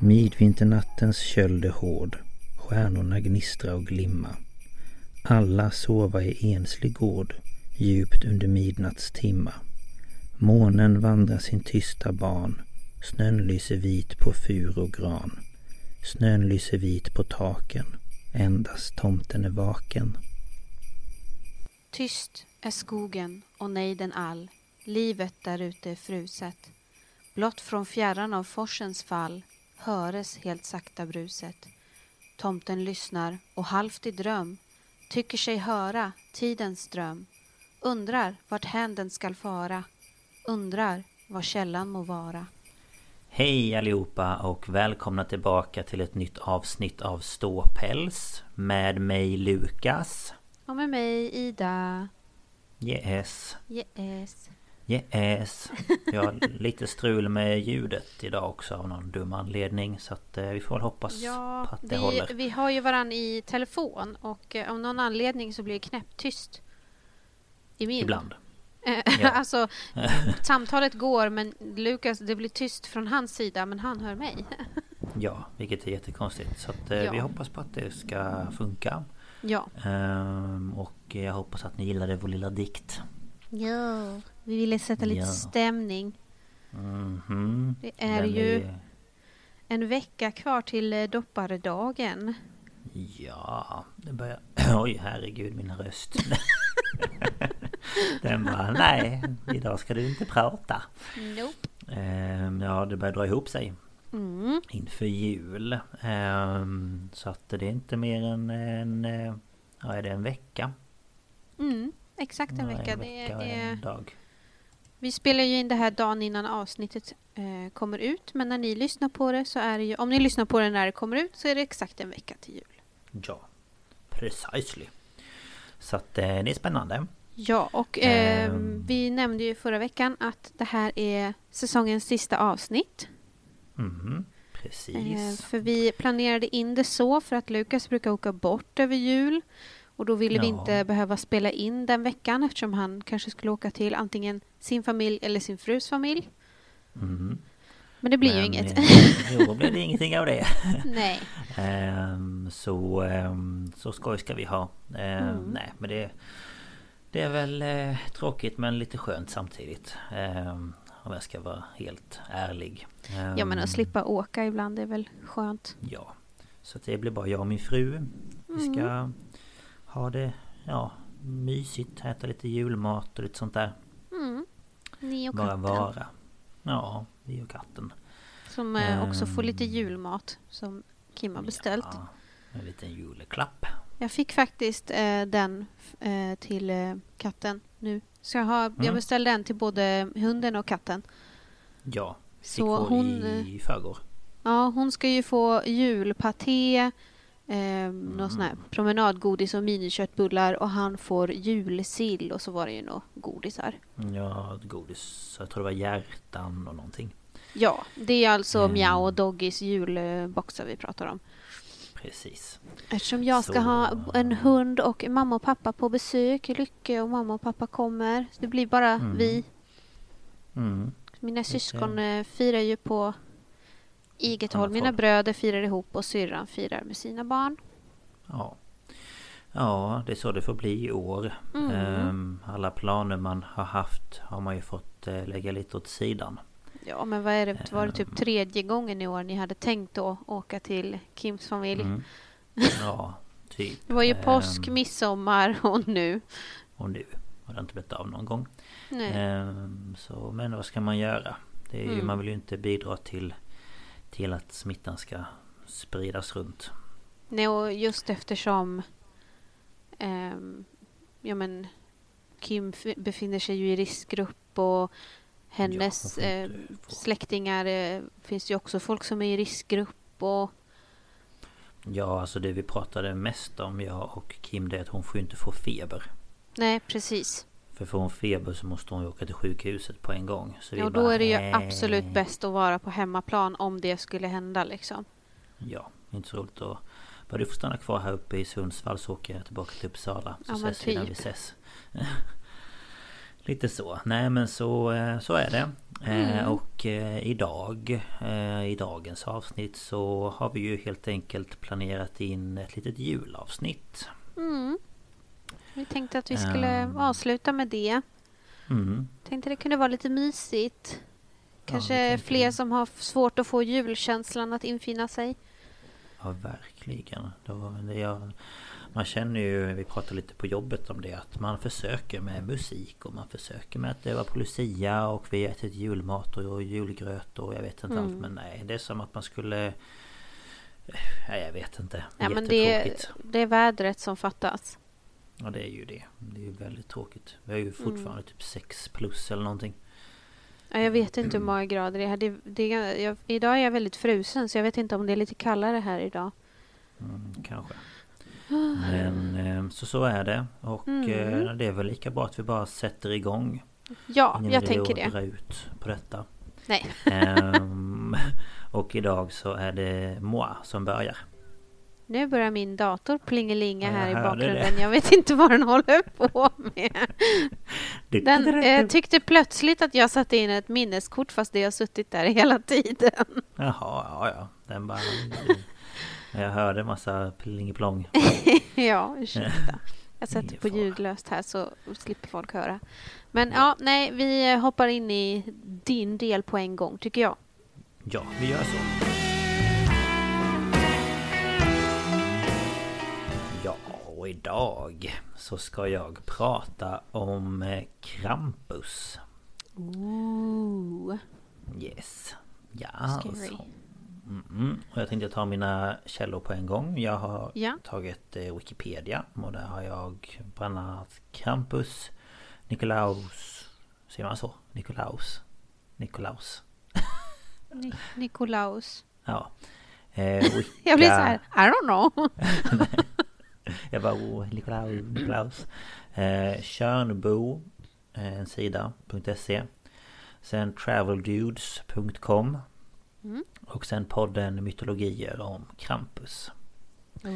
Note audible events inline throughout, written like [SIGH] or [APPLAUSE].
Midvinternattens köld är hård, stjärnorna gnistra och glimma. Alla sova i enslig gård, djupt under midnattstimma. Månen vandrar sin tysta ban, snön lyser vit på fur och gran. Snön lyser vit på taken, endast tomten är vaken. Tyst är skogen och nejden all, livet därute är fruset. Blott från fjärran av forsens fall höres helt sakta bruset. Tomten lyssnar och halvt i dröm tycker sig höra tidens ström. Undrar vart hän den skall fara. Undrar var källan må vara. Hej allihopa och välkomna tillbaka till ett nytt avsnitt av Ståpäls Med mig Lukas Och med mig Ida. Yes Yes. Yes Jag har [LAUGHS] lite strul med ljudet idag också av någon dum anledning Så att eh, vi får väl hoppas Ja, på att det vi, håller vi har ju varann i telefon och eh, av någon anledning så blir det knäpptyst. I min. Ibland Eh, Ja. [LAUGHS] alltså, [LAUGHS] samtalet går men Lukas, det blir tyst från hans sida men han hör mig. Ja, vilket är jättekonstigt Så att Ja. vi hoppas på att det ska funka ja. Ehm, Och jag hoppas att ni gillade vår lilla dikt Ja. Vi ville sätta lite Ja. stämning. Mhm. Det är Den ju en vecka kvar till eh, dopparedagen. Ja, det börjar... [CLEARS THROAT] Oj, herregud min röst. [LAUGHS] Den bara, nej, idag ska du inte prata. Nope. Ehm, Ja, det börjar dra ihop sig Mm. inför jul. Ehm, Så att det är inte mer än en... eh, Ja, är det en vecka? Mm. Exakt en Ja, vecka. En Det vecka och är, en dag. vi spelar ju in det här dagen innan avsnittet eh, kommer ut. Men när ni lyssnar på det så är det ju... Om ni lyssnar på det när det kommer ut så är det exakt en vecka till jul. Ja, precisely. Så att eh, det är spännande. Ja, och eh, Ehm. vi nämnde ju förra veckan att det här är säsongens sista avsnitt. Eh, precis. för vi planerade in det så för att Lukas brukar åka bort över jul. Och då ville vi Ja. inte behöva spela in den veckan eftersom han kanske skulle åka till antingen sin familj eller sin frus familj. Mhm. Men det blir ju Men, inget. eh, [LAUGHS] Jo, då blir det ingenting av det. [LAUGHS] Nej. Ehm, så, um, så skoj ska vi ha. Ehm, Mm. Nej men det Det är väl eh, tråkigt men lite skönt samtidigt. Ehm, om jag ska vara helt ärlig. Ja men att slippa åka ibland är väl skönt. Ja. Så det blir bara jag och min fru. Vi ska Mm. Ha det ja, mysigt. Äta lite julmat och lite sånt där. Mm. Ni och bara katten. vara. Ja, vi och katten. Som eh, också får lite Ehm. julmat som Kim har beställt. Ja, en liten julklapp. Jag fick faktiskt eh, den eh, till eh, katten nu. Så jag, har, jag Mm. beställde en till både hunden och katten. Ja, fick Så hon, i förrgår. Ja, hon ska ju få julpaté, eh, någon sån här promenadgodis och miniköttbullar och han får julsill och så var det ju några godisar. Ja, godis. Jag tror det var hjärtan och någonting. Ja, det är alltså Mm. Miao och Doggys julboxar vi pratar om. Precis. Eftersom jag ska Så- ha en hund och mamma och pappa på besök. Lycke och mamma och pappa kommer. Så det blir bara Mm. vi. Mm. Mina syskon eh, firar ju på eget håll. Mina bröder firar ihop och syrran firar med sina barn. Ja. Ja, det är så det får bli i år. Mm. Ehm, Alla planer man har haft har man ju fått eh, lägga lite åt sidan. Ja, men vad är det? Var det Ehm. typ tredje gången i år ni hade tänkt att åka till Kims familj? Mm. [LAUGHS] Ja, typ. Det var ju Ehm, påsk, midsommar [LAUGHS] och nu. Och nu har det inte blivit av någon gång. Nej. Ehm, så, men vad ska man göra? Det är ju, Mm. Man vill ju inte bidra till, till att smittan ska spridas runt. Nej, och just eftersom ehm, ja, men Kim befinner sig ju i riskgrupp och hennes får eh, släktingar eh, finns ju också folk som är i riskgrupp och Ja, alltså det vi pratade mest om, jag och Kim, det är att hon får ju inte få feber. nej precis. För får hon feber så måste hon ju åka till sjukhuset på en gång. Så Ja, och då bara, är det ju "Eh, absolut bäst att vara på hemmaplan om det skulle hända liksom. Ja, inte så roligt att... Bara du får stanna kvar här uppe i Sundsvall så åker jag tillbaka till Uppsala. Så Ja, ses vi när vi typ. ses. [LAUGHS] Lite så. Nej men så, eh, så är det. Eh, Mm. Och eh, idag, eh, i dagens avsnitt så har vi ju helt enkelt planerat in ett litet julavsnitt. Mm. Vi tänkte att vi skulle Ehm. avsluta med det. Mm. Tänkte det kunde vara lite mysigt. Ja, Kanske det tänkte fler som har svårt att få julkänslan att infinna sig. Ja, verkligen. Då, det jag, man känner ju, vi pratade lite på jobbet om det, att man försöker med musik och man försöker med att öva på Lucia och vi har ätit julmat och julgröt och jag vet inte Mm. allt. Men nej, det är som att man skulle... Nej, jag vet inte. Ja, men det, Jättetråkigt. det är vädret som fattas. Ja, det är ju det. Det är ju väldigt tråkigt. Vi har ju fortfarande Mm. typ 6 plus eller någonting. Ja, jag vet inte hur många grader det är. Det, det, jag, idag är jag väldigt frusen så jag vet inte om det är lite kallare här idag. Mm, kanske. Men eh, så så är det. Och Mm. eh, det är väl lika bra att vi bara sätter igång. Ja, Ingen jag tänker det. dra ut på detta. Nej. Ehm, [LAUGHS] och idag så är det moi som börjar. Nu börjar min dator plingelinga jag här i bakgrunden. det. Jag vet inte vad den håller på med. [LAUGHS] Den eh, tyckte plötsligt att jag satte in ett minneskort fast det har suttit där hela tiden. Jaha, ja ja. Den bara... [LAUGHS] Jag hörde massa plingeplong. [LAUGHS] ja, ursäkta. Jag sätter på ljudlöst här så slipper folk höra. Men ja, nej, vi hoppar in i din del på en gång tycker jag. Ja, vi gör så. Och idag så ska jag prata om eh, Krampus. Ooh. Yes. Ja, Scary. alltså. Mm, och jag tänkte ta mina källor på en gång. Jag har Ja. tagit eh, Wikipedia och där har jag bland annat Krampus, Nikolaus, säger man så? Nikolaus? Nikolaus? Ni- Nikolaus. Ja. Eh, [LAUGHS] Jag blir så här, I don't know. [LAUGHS] [LAUGHS] [LAUGHS] Jag bara, oh, Nikolaus, Nikolaus. Eh, Tjörnbo, eh, en sida, .se. Sen traveldudes.com. Mm. Och sen podden Mytologier om Krampus. Oh.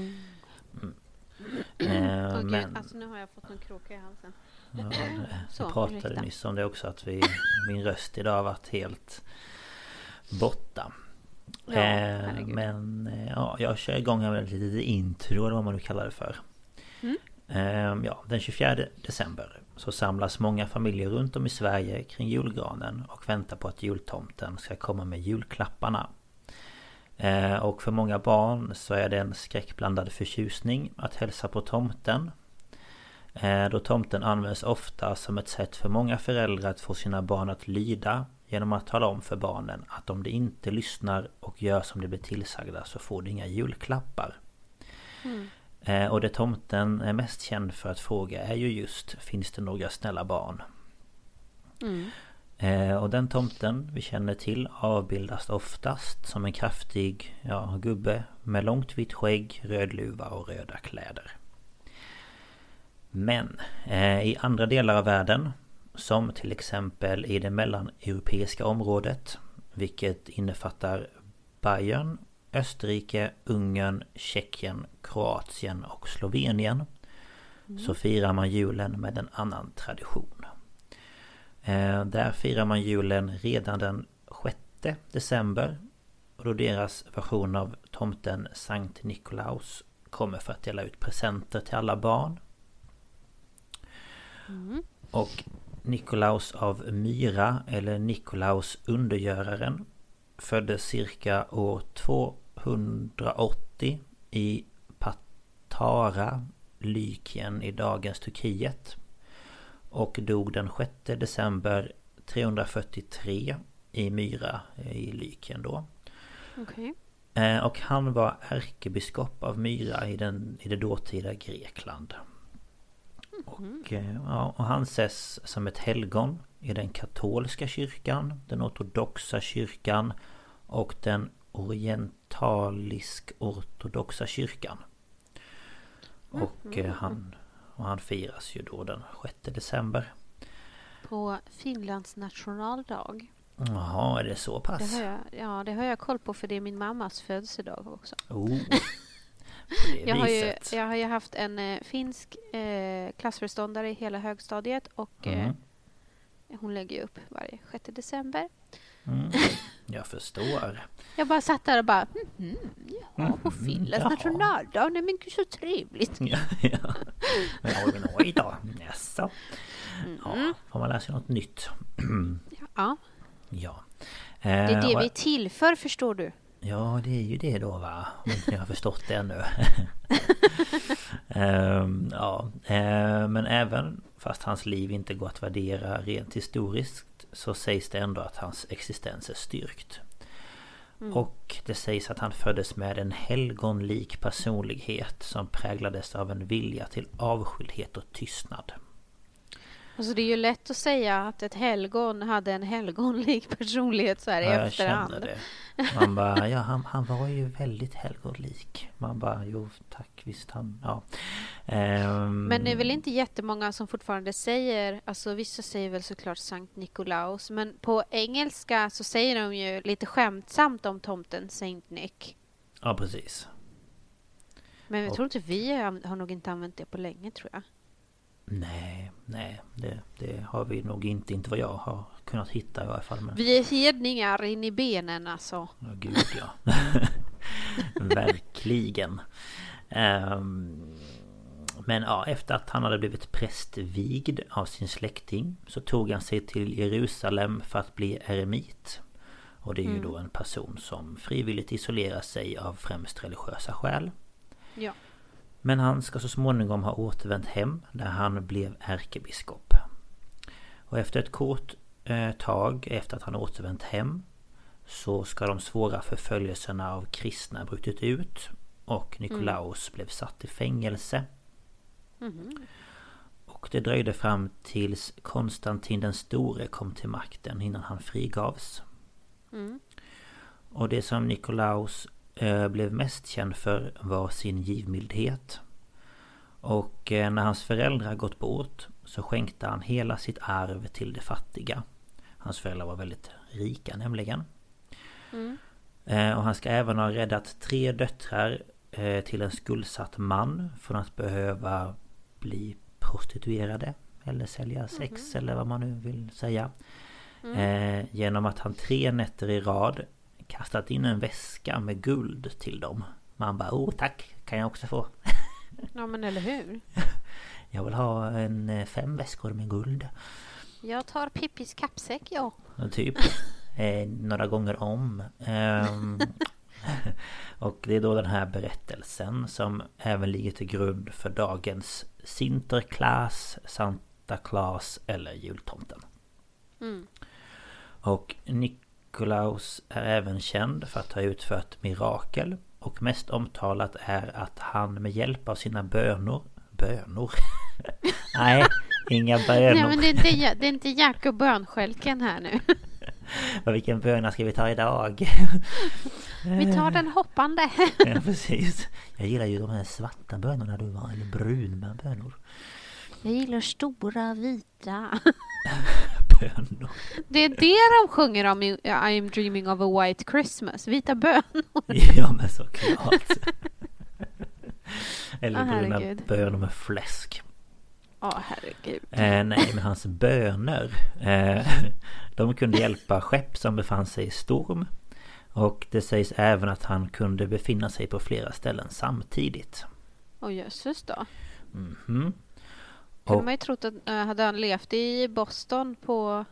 Eh, Åh, gud, men alltså nu har jag fått en kråka i halsen. ja, [LAUGHS] Så, jag pratade ursäkta. nyss om det också att vi, min röst idag har varit helt borta. Ja, eh, men eh, ja, jag kör igång med ett litet intro eller vad man nu kallar det för. Mm. Eh, ja, den 24 december så samlas många familjer runt om i Sverige kring julgranen och väntar på att jultomten ska komma med julklapparna. Eh, och för många barn så är det en skräckblandad förtjusning att hälsa på tomten. Eh, då tomten används ofta som ett sätt för många föräldrar att få sina barn att lyda genom att tala om för barnen att om de inte lyssnar och gör som de blir tillsagda så får de inga julklappar. Mm. Eh, och det tomten är mest känd för att fråga är ju just Finns det några snälla barn? Mm. Eh, och den tomten vi känner till avbildas oftast som en kraftig ja, gubbe med långt vitt skägg, röd luva och röda kläder. Men eh, i andra delar av världen som till exempel i det mellaneuropeiska området vilket innefattar Bayern, Österrike, Ungern, Tjeckien, Kroatien och Slovenien så firar man julen med en annan tradition. Eh, där firar man julen redan den 6 december. Och då deras version av tomten Sankt Nikolaus kommer för att dela ut presenter till alla barn. Och Nikolaus av Myra eller Nikolaus undergöraren föddes cirka år 280 i Patara, Lykien i dagens Turkiet. Och dog den 6 december 343 i Myra i Lykien då. Okej. Eh, Och han var ärkebiskop av Myra i, den, i det dåtida Grekland. Och, eh, ja, och han ses som ett helgon i den katolska kyrkan, den ortodoxa kyrkan och den orientalisk-ortodoxa kyrkan. Och eh, han, och han firas ju då den 6 december. På Finlands nationaldag. Jaha, är det så Det pass? har jag, ja, det har jag koll på för det är min mammas födelsedag också. Oh, det Jag har, ju, jag har ju haft en eh, finsk eh, klassföreståndare i hela högstadiet och eh, Mm. hon lägger ju upp varje 6 december. Mm, [LAUGHS] jag förstår. Jag bara satt där och bara mhm, ja, på Mhm, Finlands nationaldag, nej men gud så trevligt. Ja, [LAUGHS] ja. Men oj, oj då. Jaså? Mm. Ja, får man lära sig något nytt. [CLEARS THROAT] Ja, Ja. det är det Eh, och- vi är till för förstår du. Ja, det är ju det då va? Om inte ni har förstått det ännu. [LAUGHS] Ehm, ja, eh, men även fast hans liv inte går att värdera rent historiskt så sägs det ändå att hans existens är styrkt. Och det sägs att han föddes med en helgonlik personlighet som präglades av en vilja till avskildhet och tystnad. Alltså det är ju lätt att säga att ett helgon hade en helgonlik [LAUGHS] personlighet så här i Ja, jag efterhand. känner det. Man bara, ja han, han var ju väldigt helgonlik. Man bara, jo tack visst han, ja. Ehm, Men det är väl inte jättemånga som fortfarande säger, alltså vissa säger väl såklart Sankt Nikolaus, men på engelska så säger de ju lite skämtsamt om tomten Saint Nick. Ja precis. Men jag Och- tror inte vi har, har nog inte använt det på länge tror jag. Nej, nej det, det har vi nog inte, inte vad jag har kunnat hitta i varje fall. Men, Vi är hedningar in i benen alltså. ja, gud ja. [LAUGHS] Verkligen. Ehm, men ja, efter att han hade blivit prästvigd av sin släkting så tog han sig till Jerusalem för att bli eremit. Och det är ju då en person som frivilligt isolerar sig av främst religiösa skäl. Ja. Men han ska så småningom ha återvänt hem där han blev ärkebiskop. Och efter ett kort eh, tag efter att han återvänt hem så ska de svåra förföljelserna av kristna brutit ut och Nikolaus blev satt i fängelse. Och det dröjde fram tills Konstantin den store kom till makten innan han frigavs. Och det som Nikolaus blev mest känd för var sin givmildhet. Och eh, när hans föräldrar gått bort så skänkte han hela sitt arv till de fattiga. Hans föräldrar var väldigt rika nämligen. Eh, och han ska även ha räddat tre döttrar eh, till en skuldsatt man från att behöva bli prostituerade. Eller sälja sex eller vad man nu vill säga. Eh, genom att han tre nätter i rad kastat in en väska med guld till dem. Man bara oh tack kan jag också få. [LAUGHS] Ja men eller hur? [LAUGHS] Jag vill ha en eh, fem väskor med guld. Jag tar Pippis kappsäck ja. Typ [LAUGHS] eh, Några gånger om Ehm, Och det är då den här berättelsen som även ligger till grund för dagens Sinterklaas, Santa Claus eller jultomten. Och Nikolaus är även känd för att ha utfört mirakel och mest omtalat är att han med hjälp av sina bönor Bönor? [LAUGHS] Nej, Inga Nej bönor. men det är inte, det är inte Jack och bönskälken här nu. [LAUGHS] Och vilken böna ska vi ta idag? [LAUGHS] Vi tar den hoppande. ja, precis. Jag gillar ju de här svarta bönorna du var, eller bruna bönor. Jag gillar stora vita. [LAUGHS] Bönor. Det är det de sjunger om i I am dreaming of a white Christmas. Vita bönor. [LAUGHS] Ja men såklart. [LAUGHS] eller Åh, bruna bönor med fläsk. Ja, herregud. Eh, nej, men hans böner eh, De kunde hjälpa skepp som befann sig i storm Och det sägs även att han kunde befinna sig på flera ställen samtidigt Och jösses då. Mhm. Kunde Och, man ju trott att äh, hade han levt i Boston på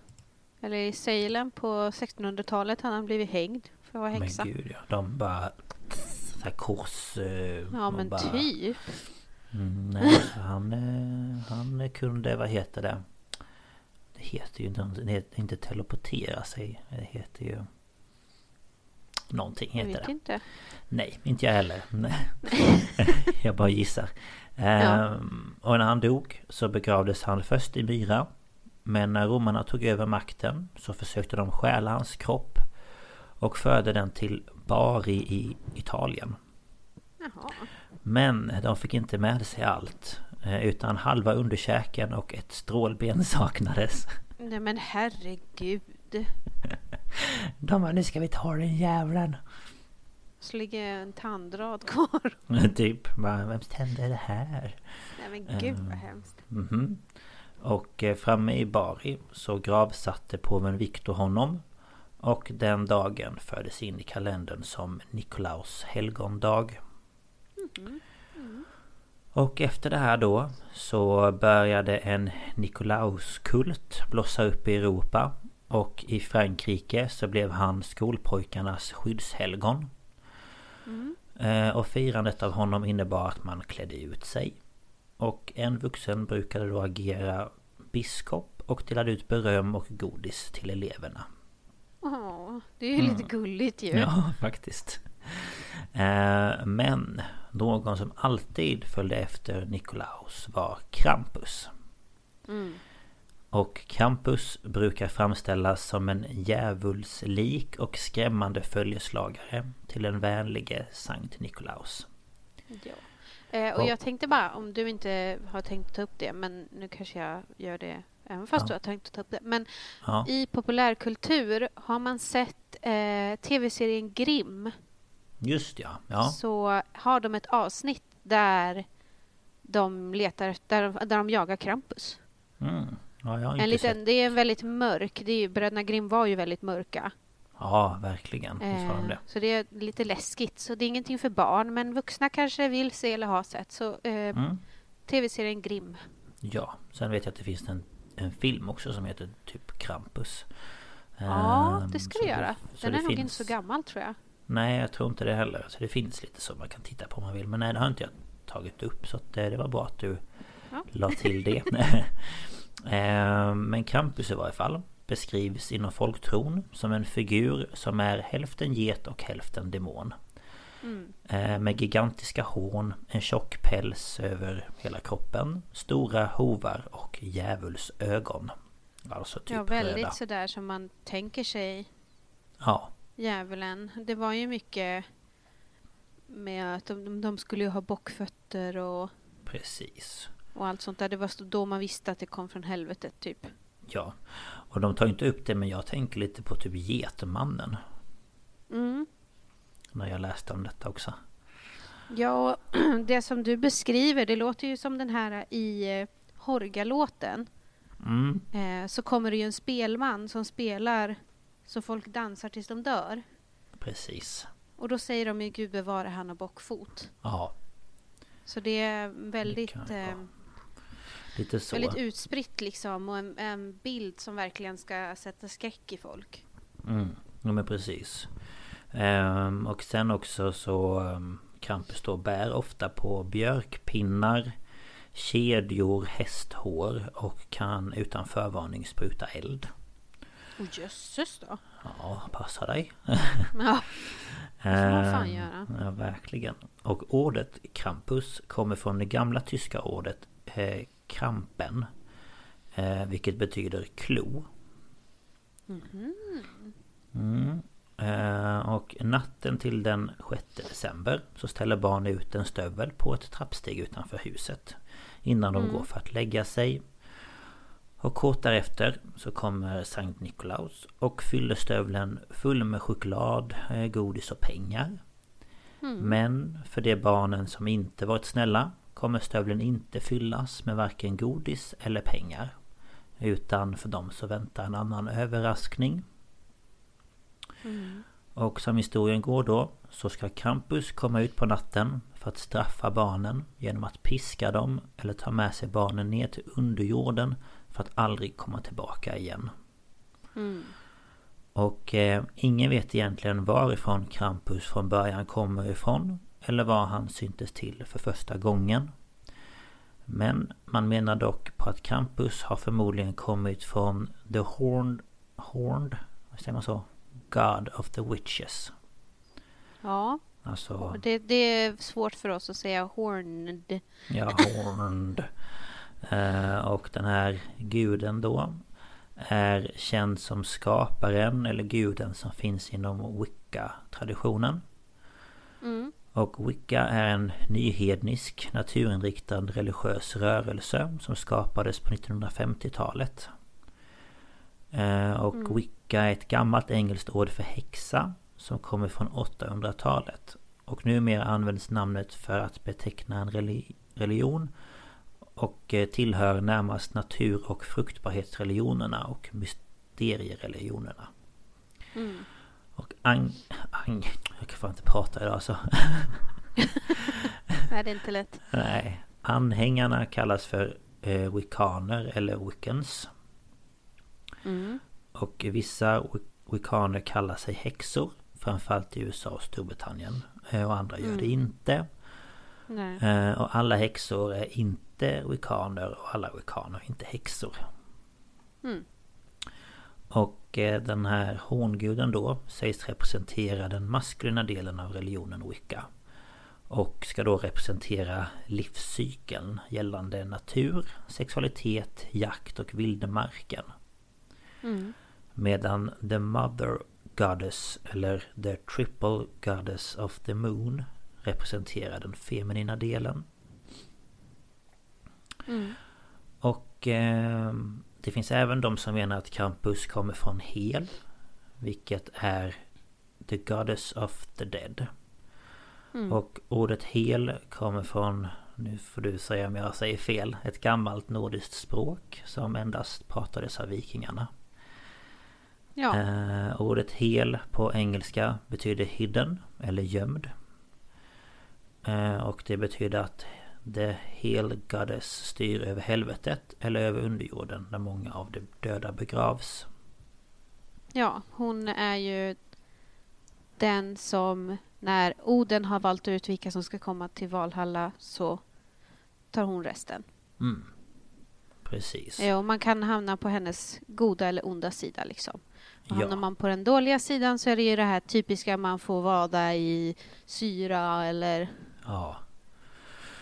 eller i Salem på 1600-talet hade han blivit hängd för att vara men häxa. gud ja, de bara så här kors eh, Ja men bara, typ. Mm, nej, [LAUGHS] han, eh, han kunde, vad heter det? Det heter ju inte, det heter inte teleportera sig Det heter ju Någonting Jag heter vet det inte. Nej, inte jag heller. [LAUGHS] [LAUGHS] Jag bara gissar. Ja. Ehm, och när han dog så begravdes han först i Myra. Men när romarna tog över makten så försökte de stjäla hans kropp. Och förde den till Bari i Italien. Jaha. Men de fick inte med sig allt. eh, Utan halva underkäken och ett strålben [LAUGHS] saknades. Nej men herregud. [LAUGHS] De bara, nu ska vi ta den jävlen. Så ligger en tandrad kvar. [LAUGHS] typ, bara, vems tänder är det här? Nej men gud vad Ehm. hemskt. Mhm. Och eh, framme i Bari så gravsatte påven Viktor honom. Och den dagen fördes in i kalendern som Nikolaus helgondag. Och efter det här då så började en Nikolauskult blossa upp i Europa. Och i Frankrike så blev han skolpojkarnas skyddshelgon. Eh, Och firandet av honom innebar att man klädde ut sig. Och en vuxen brukade då agera biskop och delade ut beröm och godis till eleverna. Åh, det är ju lite gulligt ju. Mm. Ja, [LAUGHS] faktiskt. Eh, Men någon som alltid följde efter Nikolaus var Krampus. Mm. Och Krampus brukar framställas som en djävulslik och skrämmande följeslagare till den vänlige Sankt Nikolaus. Ja. Eh, och Och- jag tänkte bara, om du inte har tänkt ta upp det, men nu kanske jag gör det även fast Ja. du har tänkt ta upp det. Men Ja, i populärkultur har man sett eh, tv-serien Grimm just ja. ja. så har de ett avsnitt där de letar, där de, där de jagar Krampus. Mm. Ja En liten, sett. det är en väldigt mörk, det är, ju- bröderna Grimm var ju väldigt mörka. Ja, verkligen. Eh, det. så det är lite läskigt. Så det är ingenting för barn, men vuxna kanske vill se eller ha sett. Så eh, Mm. tv-serien Grimm. Ja, sen vet jag att det finns en, en film också som heter typ Krampus. Ja, Ehm, det ska så det göra. så Den det är nog inte så gammal tror jag. Nej, jag tror inte det heller. Så det finns lite så man kan titta på om man vill. Men nej, det har inte jag tagit upp. Så att, eh, det var bra att du Ja. la till det. [LAUGHS] [LAUGHS] Ehm, Men Krampus i varje fall beskrivs inom folktron som en figur som är hälften get och hälften demon. Mm. Eh, Med gigantiska horn, en tjock päls över hela kroppen, stora hovar och djävulsögon. Alltså typ ja, väldigt röda. sådär som man tänker sig Ja, djävulen. Det var ju mycket med att de, de skulle ju ha bockfötter och, precis. Och allt sånt där. Det var då man visste att det kom från helvetet typ. Ja. Och de tar inte upp det men jag tänker lite på typ Getmannen. Mm. När jag läste om detta också. Ja, [CLEARS THROAT] det som du beskriver, det låter ju som den här i eh, Horgalåten. Mm, Eh, så kommer det ju en spelman som spelar så folk dansar tills de dör. precis. Och då säger de ju Gud bevare han och bockfot. Ja, Så det är väldigt, vara lite så. väldigt utspritt liksom och en, en bild som verkligen ska sätta skräck i folk. Mm, ja men precis. Ehm, och sen också så um, Krampus då bär ofta på björkpinnar, kedjor, hästhår och kan utan förvarning spruta eld. Och jösses då! Ja, passa dig. [LAUGHS] Ja, [LAUGHS] får man fan Ehm, göra. Ja, verkligen. Och ordet Krampus kommer från det gamla tyska ordet eh, Krampen. Eh, vilket betyder klo. Mm. Eh, och natten till den 6 december så ställer barn ut en stövel på ett trappsteg utanför huset. Innan de går för att lägga sig. Och kort därefter så kommer Sankt Nikolaus och fyller stövlen full med choklad, eh, godis och pengar. Men för de barnen som inte varit snälla kommer stövlen inte fyllas med varken godis eller pengar. Utan för dem så väntar en annan överraskning. Och som historien går då så ska Krampus komma ut på natten för att straffa barnen genom att piska dem eller ta med sig barnen ner till underjorden för att aldrig komma tillbaka igen. Och eh, ingen vet egentligen varifrån Krampus från början kommer ifrån eller var han syntes till för första gången. Men man menar dock på att Krampus har förmodligen kommit från The Horned... Horned? Säger man så? God of the Witches. Ja, Alltså... det, det är svårt för oss att säga horned. Ja, Horned. [LAUGHS] Eh, och den här guden då är känd som skaparen eller guden som finns inom Wicca-traditionen. Och Wicca är en nyhednisk, naturinriktad religiös rörelse som skapades på 1950-talet. Eh, Och Wicca är ett gammalt engelskt ord för häxa som kommer från 800-talet. Och numera används namnet för att beteckna en reli- religion och eh, tillhör närmast natur och fruktbarhetsreligionerna och mysteriereligionerna. Och ang... ang jag kan fan inte prata idag alltså. [LAUGHS] Nej, det är inte lätt. Nej. Anhängarna kallas för eh, wiccaner eller wiccans. Och vissa wiccaner kallar sig häxor. Framförallt i USA och Storbritannien. Eh, och andra gör det inte. Nej. Eh, och alla häxor är inte wiccaner och alla wiccaner är inte häxor. Och eh, den här hånguden då sägs representera den maskulina delen av religionen wicca. Och ska då representera livscykeln gällande natur, sexualitet, jakt och vildmarken. Medan the mother goddess eller the triple goddess of the moon representerar den feminina delen. Och eh, det finns även de som menar att Krampus kommer från Hel. Vilket är the goddess of the dead. Och ordet Hel kommer från, nu får du säga om jag säger fel, ett gammalt nordiskt språk som endast pratades av vikingarna. Ja, Eh, ordet hel på engelska betyder hidden eller gömd. Eh, och det betyder att the hel goddess styr över helvetet eller över underjorden där många av de döda begravs. ja, hon är ju den som när Oden har valt ut vilka som ska komma till Valhalla så tar hon resten. Mm. Precis. Ja, och man kan hamna på hennes goda eller onda sida liksom. Och Ja. hamnar man på den dåliga sidan så är det ju det här typiska man får vada i syra eller Ja.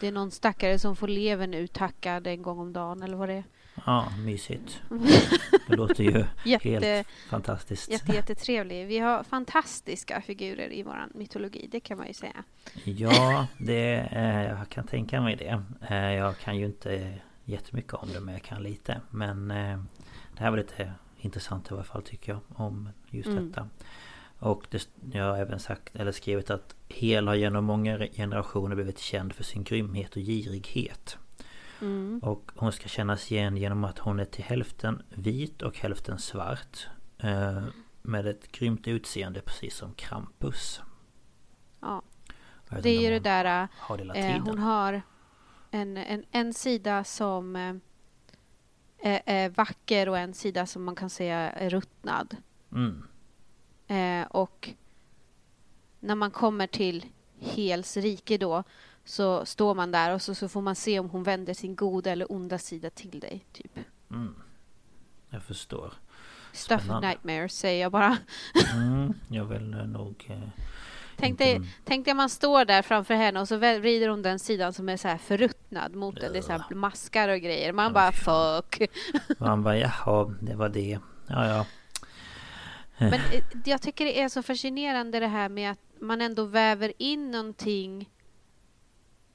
Det är någon stackare som får levern uthackad en gång om dagen eller vad det är. Ja, mysigt. [LAUGHS] Det låter ju Jätte, helt fantastiskt. jätte, jättetrevlig. Vi har fantastiska figurer i våran mytologi, det kan man ju säga. Ja, det, eh, jag kan tänka mig det. Eh, jag kan ju inte jättemycket om det men jag kan lite. Men eh, det här var lite intressant i alla fall tycker jag om just Mm. detta. Och det, jag har även sagt eller skrivit att Hel har genom många generationer blivit känd för sin grymhet och girighet. Mm. Och hon ska kännas igen genom att hon är till hälften vit och hälften svart. Eh, med ett grymt utseende precis som Krampus. Ja, det är ju det där... Har det Eh, hon har en, en, en sida som eh, är, är vacker och en sida som man kan säga är ruttnad. Mm. Eh, och när man kommer till Hels rike då så står man där och så, så får man se om hon vänder sin goda eller onda sida till dig. Typ. Mm. Jag förstår. Stuff Spännande. nightmares säger jag bara. Mm, jag vill nog... eh, Tänk dig, tänk dig man står där framför henne och så vrider hon den sidan som är så här förruttnad mot den. Det är så här maskar och grejer. Man bara fuck. Man bara jaha, det var det. Ja, ja. Men eh, jag tycker det är så fascinerande det här med att man ändå väver in någonting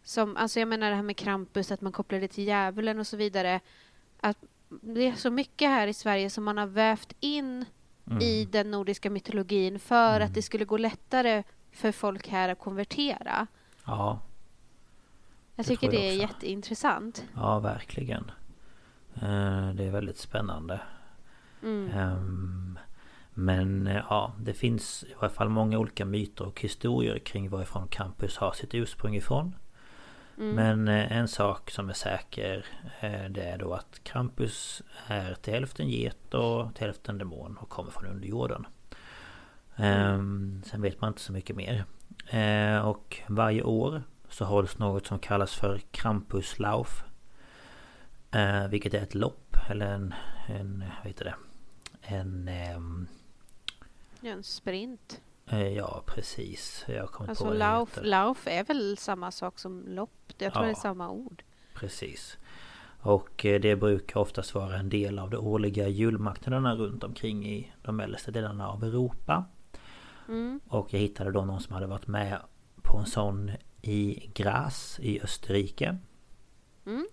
som, alltså jag menar det här med Krampus, att man kopplar det till djävulen och så vidare. Att det är så mycket här i Sverige som man har vävt in mm. i den nordiska mytologin för mm. att det skulle gå lättare för folk här att konvertera. Ja. Jag tycker det, det är jätteintressant. Ja, verkligen. Eh, det är väldigt spännande. Mm. Ehm, men eh, ja, det finns i alla fall många olika myter och historier kring varifrån Krampus har sitt ursprung ifrån. Mm. Men eh, en sak som är säker det är då att Krampus är till hälften get och till hälften demon och kommer från underjorden. Mm. Sen vet man inte så mycket mer. Och varje år så hålls något som kallas för Krampuslauf. Vilket är ett lopp eller en, en vad heter det? En... Um, en sprint. Ja precis. Jag kommer alltså på lauf, lauf är väl samma sak som lopp? Jag tror ja, det är samma ord. Precis. Och eh, det brukar oftast vara en del av de årliga julmarknaderna runt omkring i de mellersta delarna av Europa. Mm. Och jag hittade då någon som hade varit med på en sån i Graz i Österrike. Mm.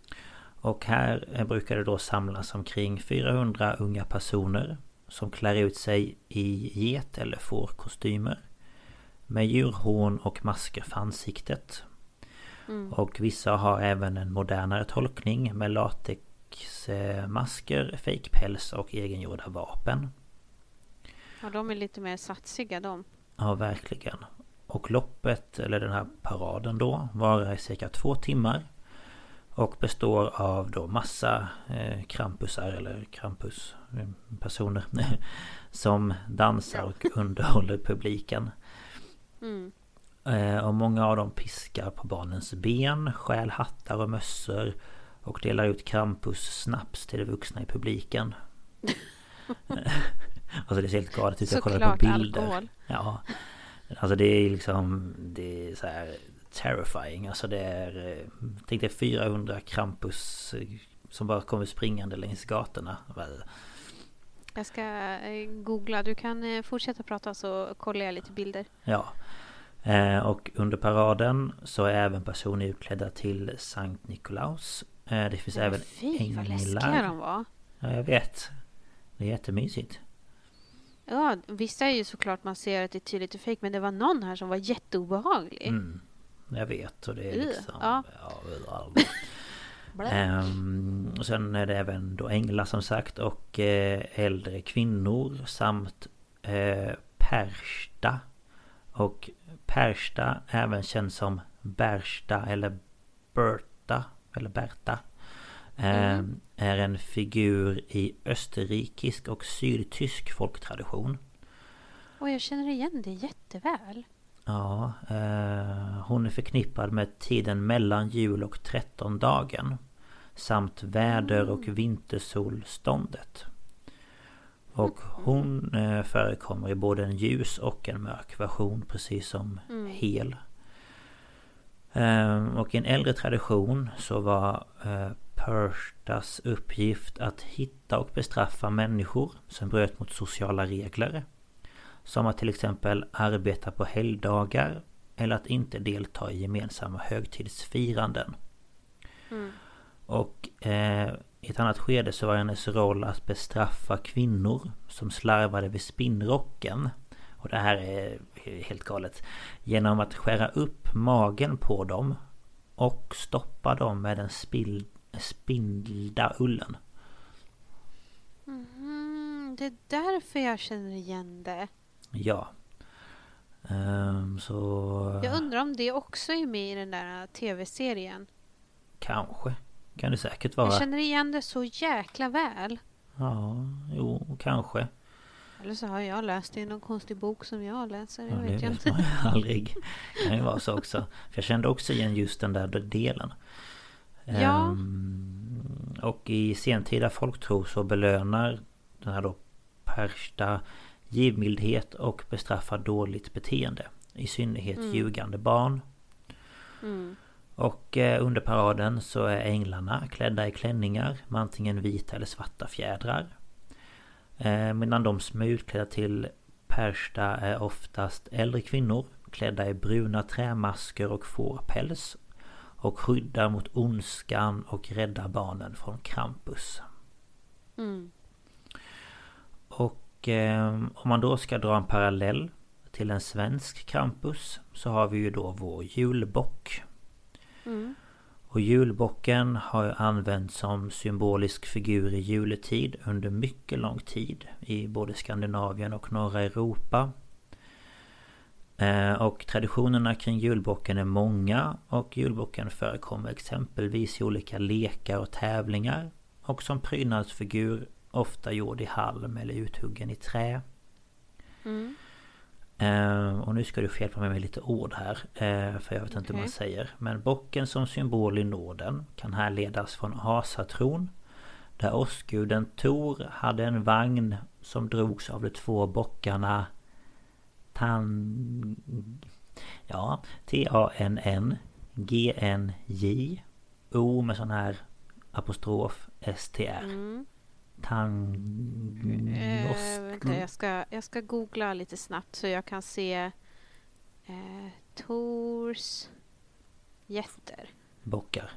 Och här brukar det då samlas omkring 400 unga personer som klär ut sig i get eller fårkostymer. Med djurhorn och masker för ansiktet. Mm. Och vissa har även en modernare tolkning med latexmasker, fejkpäls och egengjorda vapen. Ja, de är lite mer satsiga de. Ja, verkligen. Och loppet, eller den här paraden då, varar i cirka två timmar. Och består av då massa eh, krampusar eller krampuspersoner [LAUGHS] Som dansar och [LAUGHS] underhåller publiken. Mm. eh, Och många av dem piskar på barnens ben, stjäl hattar och mössor Och delar ut Krampus-snaps till de vuxna i publiken. [LAUGHS] Alltså det ser helt galet ut, jag kollar på bilder. alkohol. Ja. Alltså det är liksom Det är så här terrifying. Alltså det är... Eh, tänk dig 400 Krampus eh, som bara kommer springande längs gatorna. Jag ska eh, googla. Du kan fortsätta prata så kollar jag lite bilder. Ja. Och under paraden så är även personer utklädda till Sankt Nikolaus. Det finns Men även fy, änglar. Fy vad läskiga de var. Ja, jag vet. Det är jättemysigt. Ja, vissa är ju såklart man ser att det är tydligt är fejk men det var någon här som var jätteobehaglig. Mm. Jag vet och det är liksom... Ja. ja um, [LAUGHS] och sen är det även då änglar som sagt och eh, äldre kvinnor samt eh, Persta. Och Persta även känd som Bersta eller Berta eller Berta. Mm. Är en figur i österrikisk och sydtysk folktradition. Och jag känner igen det jätteväl. Ja, eh, hon är förknippad med tiden mellan jul och trettondagen. Samt väder och mm. vintersolståndet. Och hon eh, förekommer i både en ljus och en mörk version precis som mm. Hel. Eh, och i en äldre tradition så var eh, Pershtas uppgift att hitta och bestraffa människor som bröt mot sociala regler. Som att till exempel arbeta på helgdagar eller att inte delta i gemensamma högtidsfiranden. Mm. Och eh, i ett annat skede så var hennes roll att bestraffa kvinnor som slarvade vid spinnrocken. Och det här är helt galet. Genom att skära upp magen på dem och stoppa dem med den spill, spindlda ullen. Mm, det är därför jag känner igen det. Ja. Um, så... Jag undrar om det också är med i den där tv-serien. Kanske. Kan det säkert vara. Jag känner igen det så jäkla väl. Ja, jo, kanske. Eller så har jag läst det i någon konstig bok som jag läser. Jag ja, vet det jag vet inte. man [LAUGHS] aldrig. Det kan ju vara så också. För jag kände också igen just den där delen. Ja. Um, och i sentida folktro så belönar den här då Persta givmildhet och bestraffar dåligt beteende. I synnerhet mm. ljugande barn. Mm. Och eh, under paraden så är änglarna klädda i klänningar med antingen vita eller svarta fjädrar. Eh, medan de som är utklädda till Persta är oftast äldre kvinnor klädda i bruna trämasker och fårpäls och skyddar mot ondskan och räddar barnen från Krampus. Mm. Och eh, om man då ska dra en parallell till en svensk Krampus så har vi ju då vår julbock. Mm. Och julbocken har använts som symbolisk figur i juletid under mycket lång tid i både Skandinavien och norra Europa. Eh, och traditionerna kring julbocken är många och julbocken förekommer exempelvis i olika lekar och tävlingar och som prydnadsfigur ofta gjord i halm eller uthuggen i trä. Mm. Uh, och nu ska du få hjälpa mig med lite ord här uh, För jag vet inte hur man säger Men bocken som symbol i Norden Kan härledas från asatron Där åskguden Tor hade en vagn Som drogs av de två bockarna Tan... Ja T-A-N-N G-N-J O med sån här apostrof S-T-R mm. Tangnost... Eh, jag, ska, jag ska googla lite snabbt så jag kan se eh, Tors jätter. Bockar?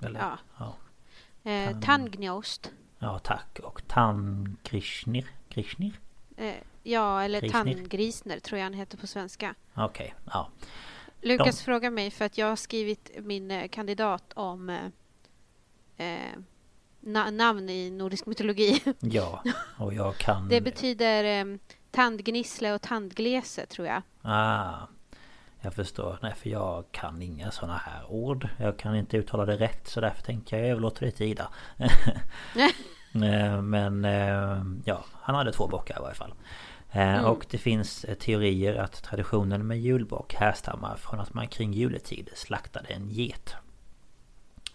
Eller? Ja. ja. Eh, Tangnost. Ja, tack. Och Tangrishner? Grishner? Eh, ja, eller Tangrisner tror jag han heter på svenska. Okej, okay, ja. Lukas De... frågar mig för att jag har skrivit min eh, kandidat om eh, eh na namn i nordisk mytologi. [LAUGHS] Ja, och jag kan... Det betyder eh, tandgnissle och tandglese, tror jag. Ah, jag förstår. Nej, för jag kan inga sådana här ord. Jag kan inte uttala det rätt, så därför tänkte jag överlåta det till Ida. [LAUGHS] Eh, men eh, ja, han hade två bockar i varje fall. Eh, mm. Och det finns teorier att traditionen med julbock härstammar från att man kring juletid slaktade en get.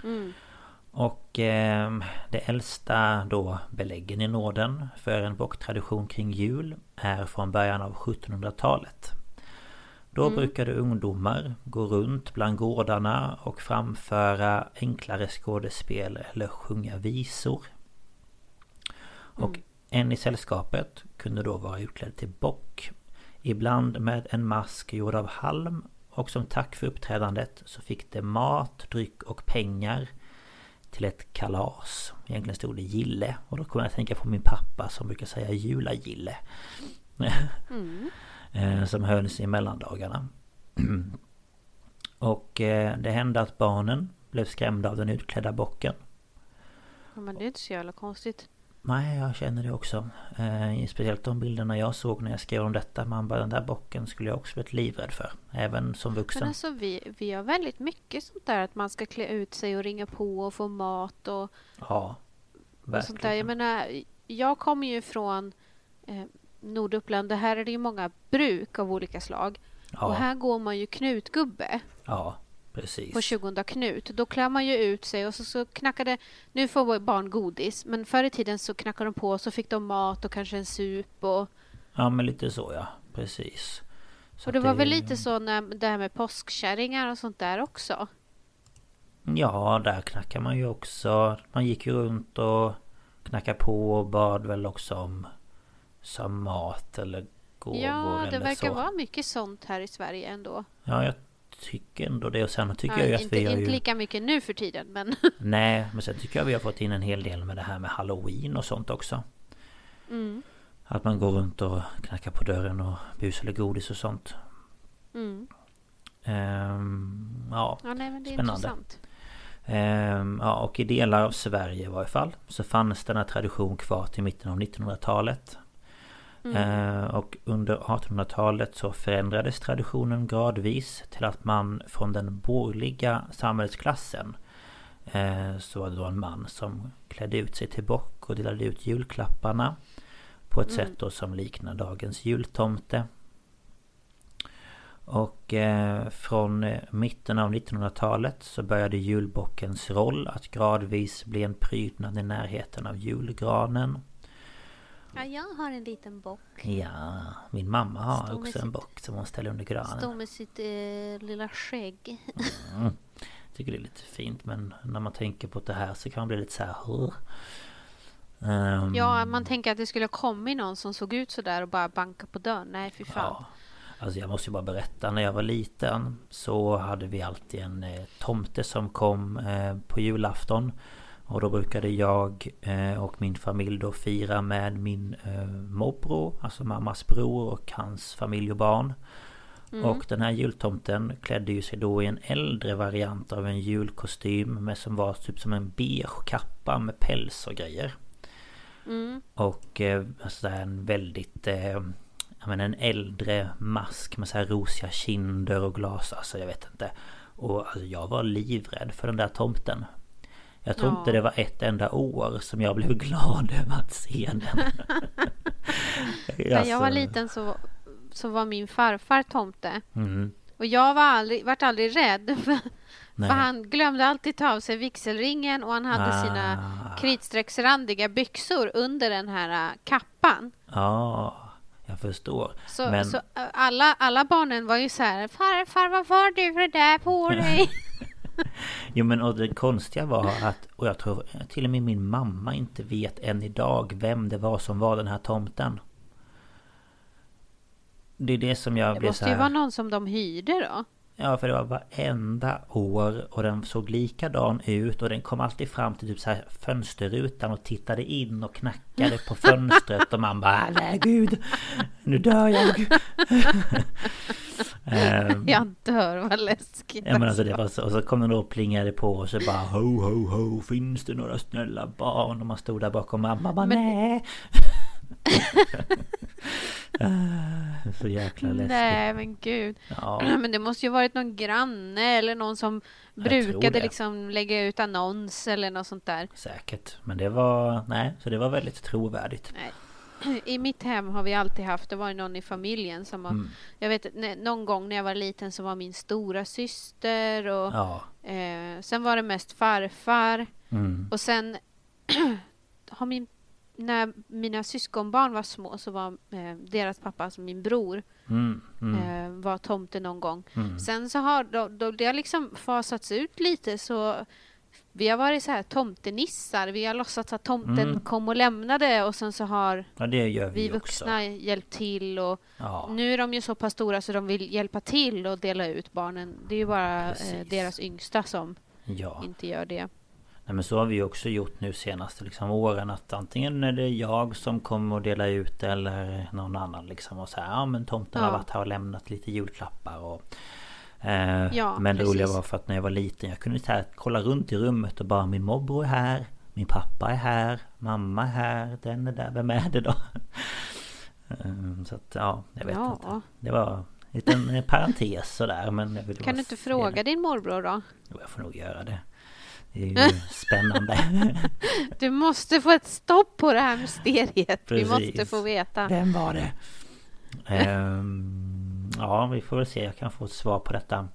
Mm. Och eh, det äldsta då beläggen i Norden för en bocktradition kring jul är från början av 1700-talet. Då mm. brukade ungdomar gå runt bland gårdarna och framföra enklare skådespel eller sjunga visor. Och mm. en i sällskapet kunde då vara utklädd till bock. Ibland med en mask gjord av halm och som tack för uppträdandet så fick det mat, dryck och pengar till ett kalas. Egentligen stod det gille och då kom jag att tänka på min pappa som brukar säga jula-gille. Mm. [LAUGHS] Som hölls i mellandagarna. [CLEARS THROAT] Och eh, det hände att barnen blev skrämda av den utklädda bocken. Ja, men det är inte så jävla konstigt. Nej, jag känner det också. Eh, speciellt de bilderna jag såg när jag skrev om detta. Man bara, den där bocken skulle jag också blivit livrädd för. Även som vuxen. Men alltså vi, vi har väldigt mycket sånt där att man ska klä ut sig och ringa på och få mat och... Ja, verkligen. Och sånt där. Jag menar, jag kommer ju från eh, Norduppland. Det här är det ju många bruk av olika slag. Ja. Och här går man ju knutgubbe. Ja. Precis. på 20 Knut. Då klär man ju ut sig och så, så knackade... Nu får barn godis, men förr i tiden så knackade de på och så fick de mat och kanske en sup och... Ja, men lite så ja. Precis. Så och det var det... väl lite så när det här med påskkärringar och sånt där också? Ja, där knackar man ju också. Man gick ju runt och knackade på och bad väl också om som mat eller gåvor Ja, det verkar så. vara mycket sånt här i Sverige ändå. Ja, jag tycker ändå det. Och sen tycker ja, jag ju att inte, vi har ju... Inte lika mycket nu för tiden men... [LAUGHS] Nej, men sen tycker jag vi har fått in en hel del med det här med Halloween och sånt också. Mm. Att man går runt och knackar på dörren och busar godis och sånt. Mm. Ehm, ja, ja nej, men det är spännande. Intressant. Ehm, ja, och i delar av Sverige i varje fall så fanns denna tradition kvar till mitten av 1900-talet. Mm. Eh, och under 1800-talet så förändrades traditionen gradvis till att man från den borgerliga samhällsklassen eh, så var det då en man som klädde ut sig till bock och delade ut julklapparna på ett mm. sätt då som liknar dagens jultomte. Och eh, från mitten av 1900-talet så började julbockens roll att gradvis bli en prydnad i närheten av julgranen. Ja, jag har en liten bock. Ja, min mamma har Står också en bock som hon ställer under granen. Står med sitt eh, lilla skägg. Mm. Tycker det är lite fint men när man tänker på det här så kan man bli lite så här... Ehm, Ja, man tänker att det skulle ha kommit någon som såg ut så där och bara banka på dörren. Nej, fy fan. Ja. Alltså jag måste ju bara berätta, när jag var liten så hade vi alltid en eh, tomte som kom eh, på julafton. Och då brukade jag eh, och min familj då fira med min eh, morbror, alltså mammas bror och hans familj och barn. Och den här jultomten klädde ju sig då i en äldre variant av en julkostym med som var typ som en beige kappa med päls och grejer. Mm. Och eh, alltså en väldigt eh, jag menar, en äldre mask med så här rosiga kinder och glas. Alltså jag vet inte. Och alltså, jag var livrädd för den där tomten. Jag tror Ja. inte det var ett enda år som jag blev glad över att se den. [LAUGHS] När jag var Alltså, liten så, så var min farfar tomte. mhm. Och jag var aldrig, vart aldrig rädd. [LAUGHS] För, för han glömde alltid ta av sig vigselringen och han hade sina Ah. kritstrecksrandiga byxor under den här äh, kappan. Ja, jag förstår. Så, Men- så äh, alla, alla barnen var ju så här Farfar, vad har du för det där på [LAUGHS] dig? Jo men och det konstiga var att, och jag tror till och med min mamma inte vet än idag vem det var som var den här tomten. Det är det som jag Det måste så ju vara här, någon som de hyrde då. Ja för det var varenda år och den såg likadan ut och den kom alltid fram till typ så här fönsterrutan och tittade in och knackade på fönstret och man bara nej gud Nu dör jag! [LAUGHS] Ehm, Jag dör, vad läskigt. Ja men alltså det var så, och så kom den då och plingade på och så bara ho ho ho Finns det några snälla barn? Och man stod där bakom mamma bara nej [LAUGHS] Så jäkla läskigt. Nej men gud. Ja, [CLEARS THROAT] Men det måste ju varit någon granne eller någon som Jag brukade liksom lägga ut annons eller något sånt där. säkert. Men det var, nej så det var väldigt trovärdigt. [CLEARS THROAT] I mitt hem har vi alltid haft, det var någon i familjen som har, Mm. jag vet någon gång när jag var liten så var min stora syster och Ja, eh, sen var det mest farfar. Mm, och sen [CLEARS THROAT] har min, när mina syskonbarn var små så var eh, deras pappa, alltså min bror, mm, mm, eh, var tomte någon gång. mm. Sen så har då, då, det har liksom fasats ut lite så vi har varit så här tomtenissar. Vi har låtsats att tomten Mm. kom och lämnade och sen så har Ja vi, vi också vuxna hjälpt till och Ja, nu är de ju så pass stora så de vill hjälpa till och dela ut barnen. Det är ju bara eh, deras yngsta som ja inte gör det. Nej men så har vi också gjort nu senaste liksom åren att antingen är det jag som kommer att dela ut eller någon annan liksom och så här, ja men tomten har Ja. varit här och lämnat lite julklappar och eh, Ja, Men det precis. roliga var för att när jag var liten jag kunde här kolla runt i rummet och bara min morbror är här Min pappa är här Mamma är här Den är där, vem är det då? [LAUGHS] Eh, så att ja, jag vet Ja. inte Det var en liten parentes sådär men Kan du inte fråga din morbror då? Jo, jag får nog göra det Det är ju [LAUGHS] spännande [LAUGHS] Du måste få ett stopp på det här mysteriet. Vi Precis. måste få veta. Vem var det? Ehm, ja, vi får väl se. Jag kan få ett svar på detta.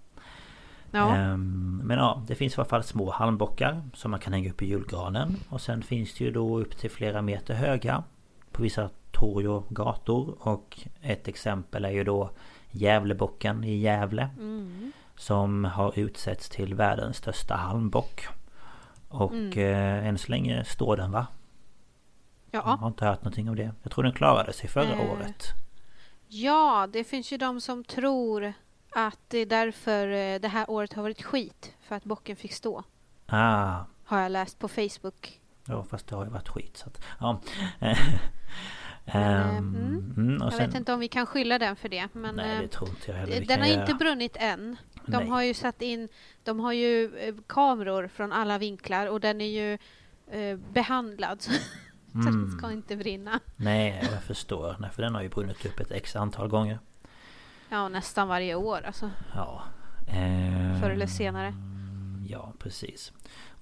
Ja. Ehm, men ja, det finns i alla fall små halmbockar som man kan hänga upp i julgranen. Och sen finns det ju då upp till flera meter höga på vissa torg och gator. Och ett exempel är ju då Gävlebocken i Gävle. Mm. Som har utsetts till världens största halmbock. Och Mm. eh, än så länge står den va? Jag Ja. har inte hört någonting om det. Jag tror den klarade sig förra Eh, året. ja, det finns ju de som tror att det är därför eh, det här året har varit skit. För att bocken fick stå. Ah, Har jag läst på Facebook. ja fast det har ju varit skit så att, ja. [LAUGHS] Eh, Ehm, mm. mm, Jag sen, vet inte om vi kan skylla den för det. Men nej eh, det tror inte jag heller den kan har göra. inte brunnit än. De Nej. har ju satt in, de har ju eh, kameror från alla vinklar och den är ju eh, behandlad. [LAUGHS] Så den Mm. ska inte brinna. Nej jag förstår. Nej för den har ju brunnit upp ett x antal gånger. Ja, nästan varje år alltså. Ja. Ehm, Förr eller senare. Ja precis.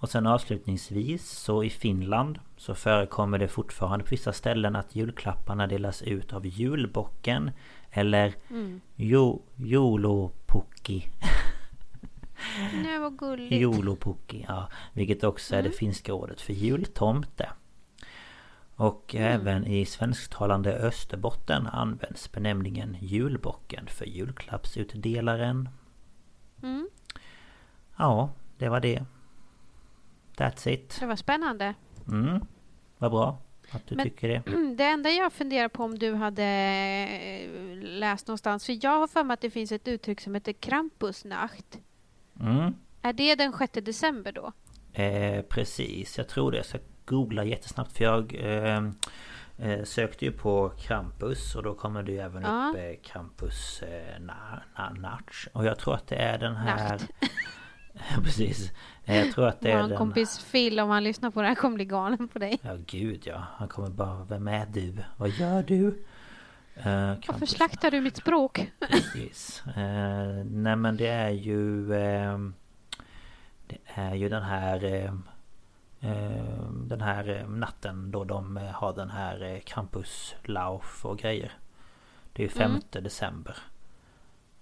Och sen avslutningsvis så i Finland så förekommer det fortfarande på vissa ställen att julklapparna delas ut av julbocken eller Mm. jo, Jolopukki. [LAUGHS] Nej, vad gulligt. Jolopukki, ja. Vilket också är det Mm. finska ordet för jultomte. Och även i svensktalande Österbotten används benämningen julbocken för julklappsutdelaren. Mm. Ja, det var det. That's it. Det var spännande. Mm, vad bra att du Men- tycker det. [CLEARS THROAT] Det enda jag funderar på om du hade eh, läst någonstans, för jag har för mig att det finns ett uttryck som heter Krampusnacht. Mm. Är det den 6 december då? Eh, precis, jag tror det. Jag ska googla jättesnabbt för jag eh, eh, sökte ju på Krampus och då kommer det ju även Ja. upp eh, Krampus eh, na, na, Natch. Och jag tror att det är den här... [LAUGHS] [LAUGHS] Ja, precis. Eh, Jag tror att det är Vår den... kompis Phil, om han lyssnar på det här, kommer bli galen på dig. Ja gud ja, han kommer bara Vem är du? Vad gör du? Eh, Varför slaktar du mitt språk? [LAUGHS] Precis. Eh, nej men det är ju... ehm, det är ju den här... ehm, den här natten då de har den här Krampuslauf och grejer. Det är ju 5 december.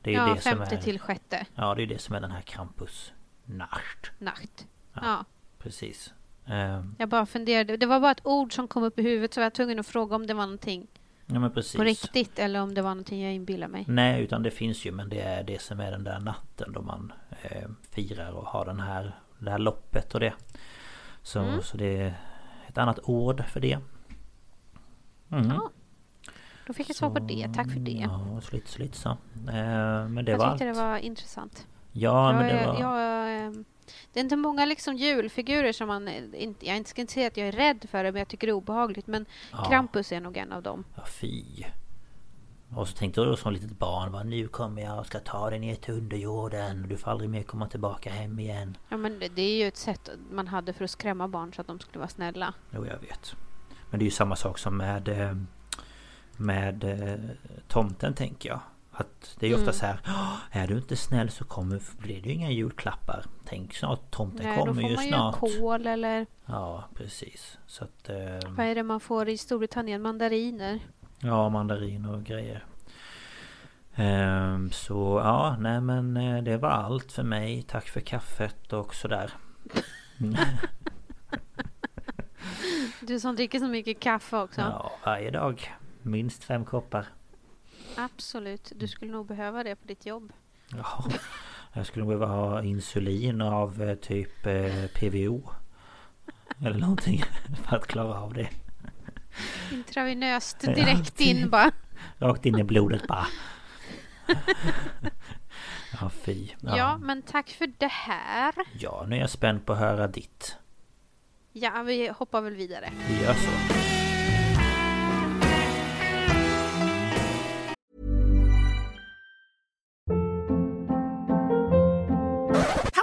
Det är Mm. Ja, det femte är... till sjätte Ja, det är det som är den här Krampus Nacht. nacht. Ja. Ja, Precis. Ehm, jag bara funderade. Det var bara ett ord som kom upp i huvudet så jag var tvungen att fråga om det var någonting ja men precis. på riktigt eller om det var någonting jag inbillar mig. Nej, utan det finns ju men det är det som är den där natten då man eh, firar och har den här, det här loppet och det. Så, Mm. så det är ett annat ord för det. Mm. Ja, Då fick jag svar på det. Tack för det. Ja, lite så. Eh, men det jag var tyckte allt. det var intressant. Ja, men jag, det är- var... jag, det är inte många liksom julfigurer som man... eh, Inte, jag ska inte säga att jag är rädd för det, men jag tycker det är obehagligt. Men ja, Krampus är nog en av dem. Ja, fy. Och så tänkte då som litet barn, va, nu kommer jag och ska ta dig ner till underjorden. och Du får aldrig mer komma tillbaka hem igen. Ja, men det, det är ju ett sätt man hade för att skrämma barn så att de skulle vara snälla. Jo, jag vet. Men det är ju samma sak som med eh, Med eh, tomten tänker jag. Att det är ju ofta Mm. så här "Åh, Är du inte snäll så kommer, blir det ju inga julklappar. Tänk snart, tomten Nej, då kommer får ju man snart. ju kol eller... Ja, precis. Så att... Eh, Vad är det man får i Storbritannien? Mandariner. ja, mandarin och grejer. Ehm, så ja, nej men eh, det var allt för mig. Tack för kaffet och sådär. [LAUGHS] Du som dricker så mycket kaffe också. Ja, varje dag. Minst fem koppar. Absolut. Du skulle nog behöva det på ditt jobb. Ja, jag skulle behöva ha insulin av eh, typ eh, PVO. Eller någonting [LAUGHS] för att klara av det. Intravenöst Ja, direkt typ. in bara. Rakt in i blodet bara. Ja, fy. Ja. Ja. men tack för det här. ja, nu är jag spänd på att höra ditt. Ja, vi hoppar väl vidare. Vi gör så.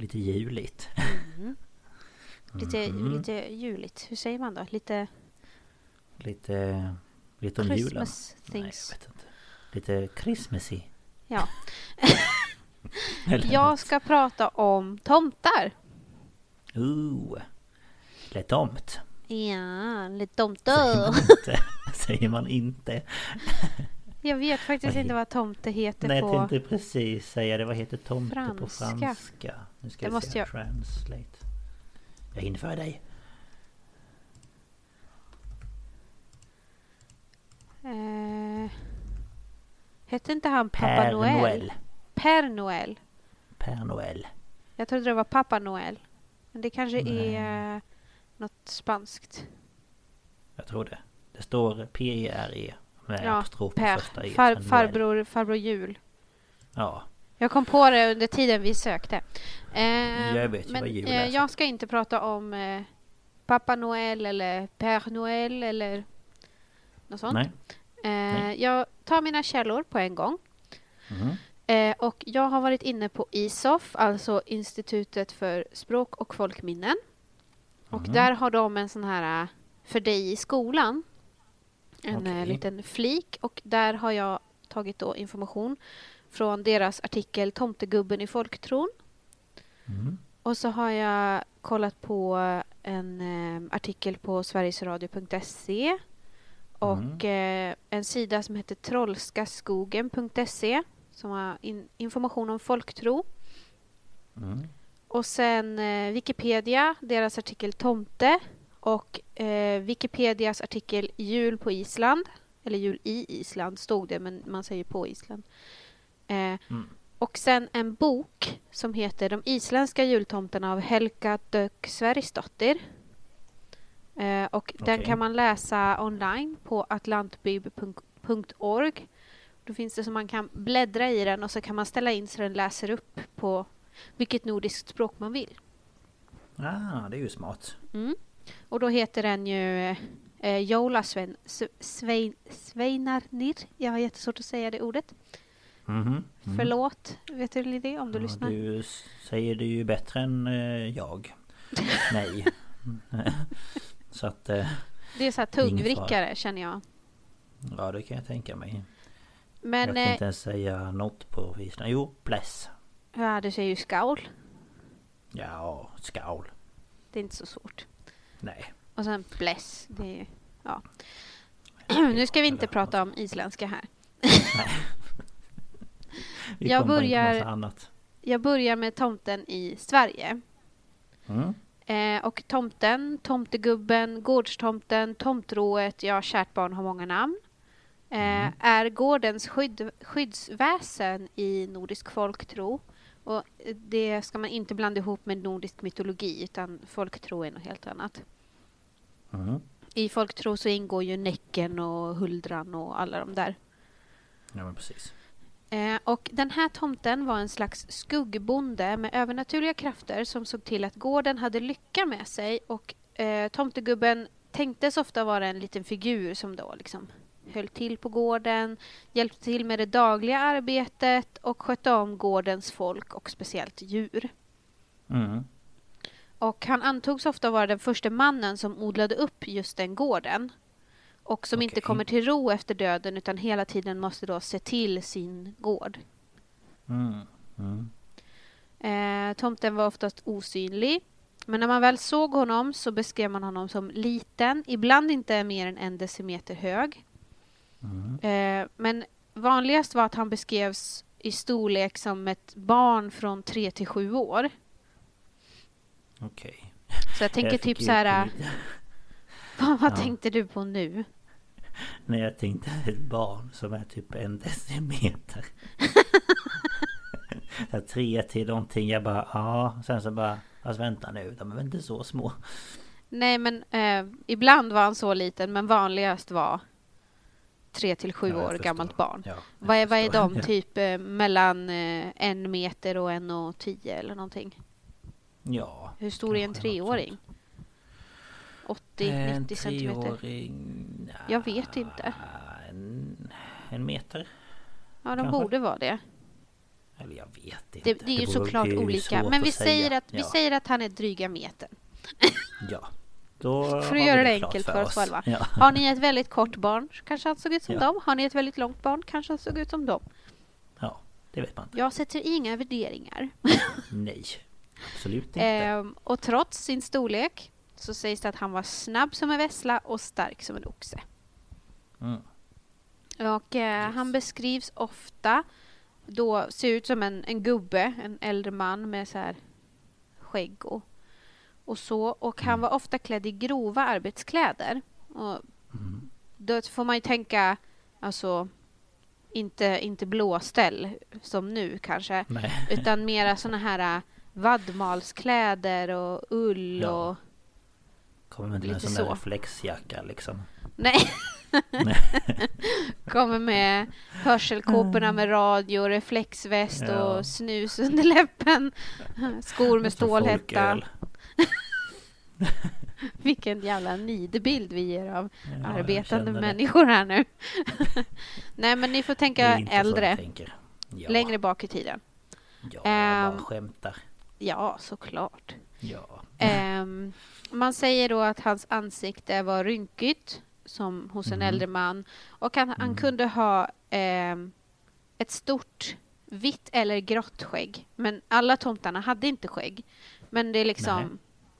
Lite juligt. Lite, Mhm. lite juligt. Hur säger man då? Lite Lite... Lite om julen. Christmas Nej, things. jag vet inte. Lite Christmassy. Ja. [LAUGHS] Jag ska prata om tomtar. Ooh. Lite tomt. Ja, lite Säger tomtar. man inte. Säger man inte. [LAUGHS] [LAUGHS] Jag vet faktiskt inte vad tomte heter Nej, på... jag tänkte precis säga det. Vad heter tomte på Franska. Nu ska Det vi måste se. jag- Translate. Jag hinner före dig. Eh, hette inte han Pappa Per Noel? Noel. Per Noel. Per Noel. Jag trodde det var Pappa Noel. Men det kanske Nej. är eh, något spanskt. Jag tror det. Det står P-E-R-E med Ja, apostrof Per. första e. Far, farbror, farbror Jul. Ja, Jag kom på det under tiden vi sökte. Eh, Jag vet men vad jul eh, är, jag ska inte prata om eh, Pappa Noel eller Père Noel eller något sånt. nej. Eh, Nej. jag tar mina källor på en gång. Mhm. Eh, och jag har varit inne på ISOF, alltså Institutet för språk och folkminnen. Och Mhm. där har de en sån här eh, för dig i skolan. En eh, Okej. liten flik och där har jag tagit då information från deras artikel Tomtegubben i folktron. Mm. Och så har jag kollat på en eh, artikel på sverigesradio.se och eh, en sida som heter trollskaskogen.se som har in, information om folktro. Mm. Och sen eh, Wikipedia, deras artikel Tomte och eh, Wikipedias artikel Jul på Island. Eller Jul i Island stod det, men man säger på Island. Eh, Mm. och sen en bok som heter De isländska jultomterna av Helga Dök Sverrisdottir. Eh, och den Okej. kan man läsa online på atlantbib.org. Då finns det så man kan bläddra i den och så kan man ställa in så den läser upp på vilket nordiskt språk man vill. Ah, det är ju smart. Mm. Och då heter den ju eh, Jola Sven, S- Svein, Sveinarnir. Jag har jättesvårt att säga det ordet. Mm. Förlåt, vet du det om du Ja, lyssnar? Du säger det ju bättre än eh, jag. [LAUGHS] Nej. [LAUGHS] Så att... Eh, Det är så här tungvrickare känner jag. ja, det kan jag tänka mig. Men jag kan eh, inte ens säga något på Island. Jo, bless. ja, du säger ju skaul. Ja, skaul. Det är inte så svårt. Nej. Och sen bless. Det är, ja. [CLEARS THROAT] nu ska vi inte prata om isländska här. Vi Jag börjar-. Jag börjar med tomten i Sverige. Mm. Eh, och tomten, tomtegubben, gårdstomten, tomtrået, ja, kärt barn har många namn. Eh, Är gårdens skydd, skyddsväsen i nordisk folktro. Och det ska man inte blanda ihop med nordisk mytologi utan folktro är något helt annat. Mm. I folktro så ingår ju Näcken och Huldran och alla de där. Ja, men precis. Eh, och den här tomten var en slags skuggbonde med övernaturliga krafter som såg till att gården hade lycka med sig och eh, tomtegubben tänktes ofta vara en liten figur som då liksom höll till på gården, hjälpte till med det dagliga arbetet och skötte om gårdens folk och speciellt djur. Mm. Och han antogs ofta vara den första mannen som odlade upp just den gården. Och som inte Okej. kommer till ro efter döden utan hela tiden måste då se till sin gård. Mm. Mm. Eh, tomten var oftast osynlig. Men när man väl såg honom så beskrev man honom som liten, ibland inte mer än en decimeter hög. Mm. Eh, men vanligast var att han beskrevs i storlek som ett barn från 3 till 7 år. Okej. Så jag tänker Jag typ så här... Vad, [LAUGHS] vad Ja. tänkte du på nu? [LAUGHS] När jag tänkte ett barn som är typ en decimeter. [LAUGHS] så tre till någonting. Jag bara ja. Sen så bara. Alltså vänta nu. De är väl inte så små. Nej, men eh, ibland var han så liten, men vanligast var 3 till 7 Ja, år förstår. gammalt barn. Ja, Vad är, vad är de? Typ eh, mellan eh, en meter och en och tio eller någonting? Ja. Hur stor är en kanske något treåring? 80, En 90 centimeter? treåring... nja, Jag vet inte. En, en meter? Ja, de kanske. borde vara det. Eller jag vet inte. Det, det är ju såklart det är ju olika. Men vi säger, att, vi ja. säger att han är dryga metern. Ja. Då [LAUGHS] För att vi göra det enkelt för för oss själva. Ja. Har ni ett väldigt kort barn kanske han såg ut som Ja. dem. Har ni ett väldigt långt barn kanske han såg ut som dem. ja, det vet man inte. Jag sätter inga värderingar. Nej. Absolut [LAUGHS] inte. Ehm, och trots sin storlek så sägs det att han var snabb som en vessla och stark som en oxe. Mm. Och eh, han beskrivs ofta då ser ut som en, en gubbe, en äldre man med så här skägg och, och så. Och han var ofta klädd i grova arbetskläder. Och Mm. då får man ju tänka, alltså inte, inte blåställ som nu kanske, Nej. utan mera såna här vadmalskläder och ull Ja. och... Kommer med en sån där reflexjacka liksom. Nej! [LAUGHS] Kommer med hörselkåporna med radio, reflexväst Ja. och snus under läppen. Skor med stålhätta. [LAUGHS] Vilken jävla nidbild vi ger av Ja, arbetande människor här nu. [LAUGHS] Nej, men ni får tänka äldre. Ja. längre bak i tiden. Ja, jag Ehm. bara skämtar. Ja, såklart. Ja. Ehm, man säger då att hans ansikte var rynkigt, som hos en Mhm. äldre man. Och han, han Mm. kunde ha ehm, ett stort vitt eller grått skägg. Men alla tomtarna hade inte skägg. Men det är liksom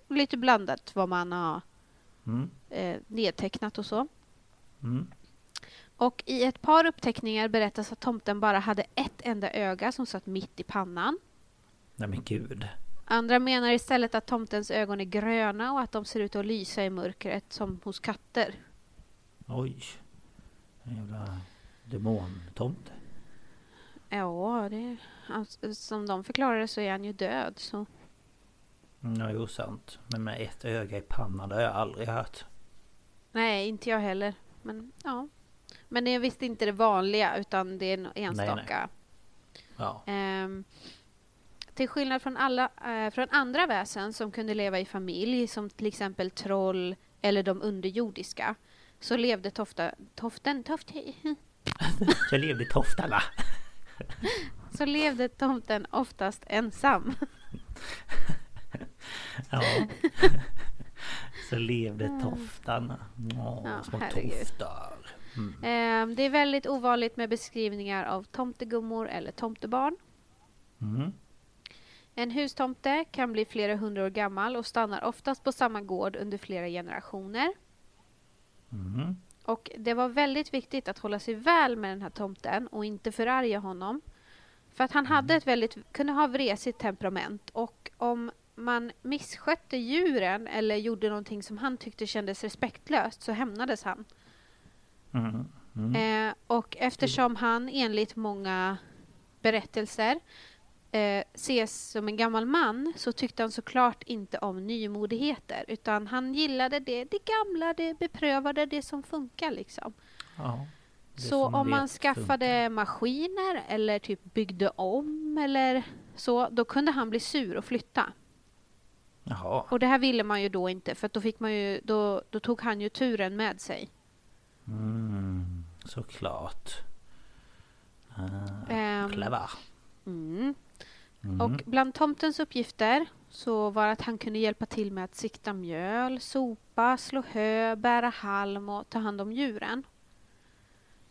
lite blandat vad man har Mm. eh, nedtecknat och så. Mm. Och i ett par uppteckningar berättas att tomten bara hade ett enda öga som satt mitt i pannan. Nej men gud. Andra menar istället att tomtens ögon är gröna och att de ser ut att lysa i mörkret som hos katter. Oj. En jävla demontomte. Ja, det, alltså, som de förklarar det så är han ju död. Så. Mm, Ja, jo sant. Men med ett öga i pannan, det har jag aldrig hört. Nej, inte jag heller. Men ja. Men det är visst inte det vanliga utan det är en nej. enstaka. Ja. Ehm, till skillnad från, alla, eh, från andra väsen som kunde leva i familj, som till exempel troll eller de underjordiska, så levde tofta, toften, tofte, [LAUGHS] Jag levde Toftarna. [LAUGHS] så levde tomten oftast ensam. [LAUGHS] Ja. Så levde toftarna. Åh, Ja, små herregud. toftar. Mm. Ehm, det är väldigt ovanligt med beskrivningar av tomtegummor eller tomtebarn. Mm. En hustomte kan bli flera hundra år gammal och stannar oftast på samma gård under flera generationer. Mm. Och det var väldigt viktigt att hålla sig väl med den här tomten och inte förarga honom. För att han hade ett väldigt, kunde ha vresigt temperament och om man misskötte djuren eller gjorde någonting som han tyckte kändes respektlöst så hämnades han. Mm. Mm. Eh, och eftersom han enligt många berättelser eh, ses som en gammal man så tyckte han såklart inte om nymodigheter utan han gillade det, det gamla, det beprövade, det som funkar liksom. Ja. Så om man skaffade funkar. maskiner eller typ byggde om eller så, då kunde han bli sur och flytta. Jaha. Och det här ville man ju då inte för då, fick man ju, då, då tog han ju turen med sig. Mm. Såklart. Ah, Ehm, clever. Mm. Mm. Och bland tomtens uppgifter så var att han kunde hjälpa till med att sikta mjöl, sopa, slå hö, bära halm och ta hand om djuren.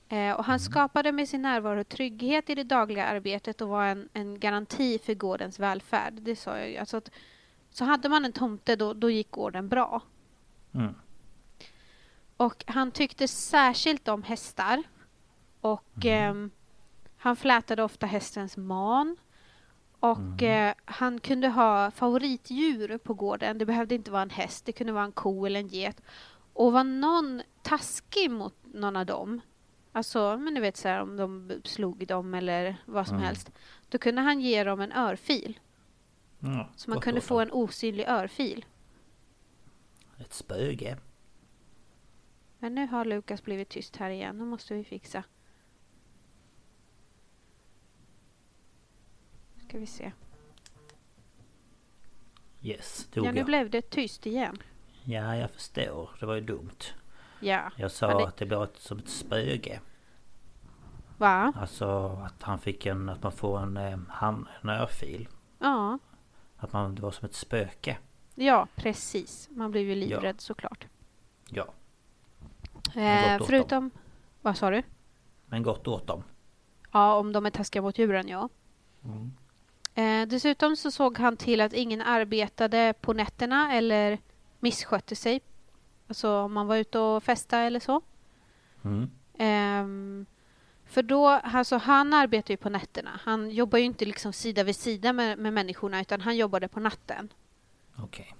Eh, och han skapade med sin närvaro trygghet i det dagliga arbetet och var en, en garanti för gårdens välfärd. Det sa jag ju. Alltså att, så hade man en tomte då, då gick gården bra. Mm. Och han tyckte särskilt om hästar. Och ehm, han flätade ofta hästens man. Och eh, han kunde ha favoritdjur på gården. Det behövde inte vara en häst, det kunde vara en ko eller en get. Och var någon taskig mot någon av dem, alltså men du vet så här, om de slog dem eller vad som Mm. helst, då kunde han ge dem en örfil. Ja, Så man kunde få en osynlig örfil. Ett spöge. Men nu har Lukas blivit tyst här igen, nu måste vi fixa. Ska vi se. Yes, dog Ja, nu jag. blev det tyst igen. Ja, jag förstår. Det var ju dumt. Ja. Jag sa Ja, det- att det var ett, som ett spöge. Va? Alltså att han fick en... Att man får en, eh, han, en örfil. Ja. Att man, det var som ett spöke. Ja, precis. Man blev ju livrädd såklart. Ja. Eh, åt förutom... Vad sa du? Men gott åt dem. Ja, om de är taskiga mot djuren, ja. Mm. Eh, dessutom så såg han till att ingen arbetade på nätterna eller misskötte sig. Alltså om man var ute och festa eller så. Mm. Ehm, för då, alltså han arbetar ju på nätterna. Han jobbar ju inte liksom sida vid sida med, med människorna utan han jobbade på natten. Okej.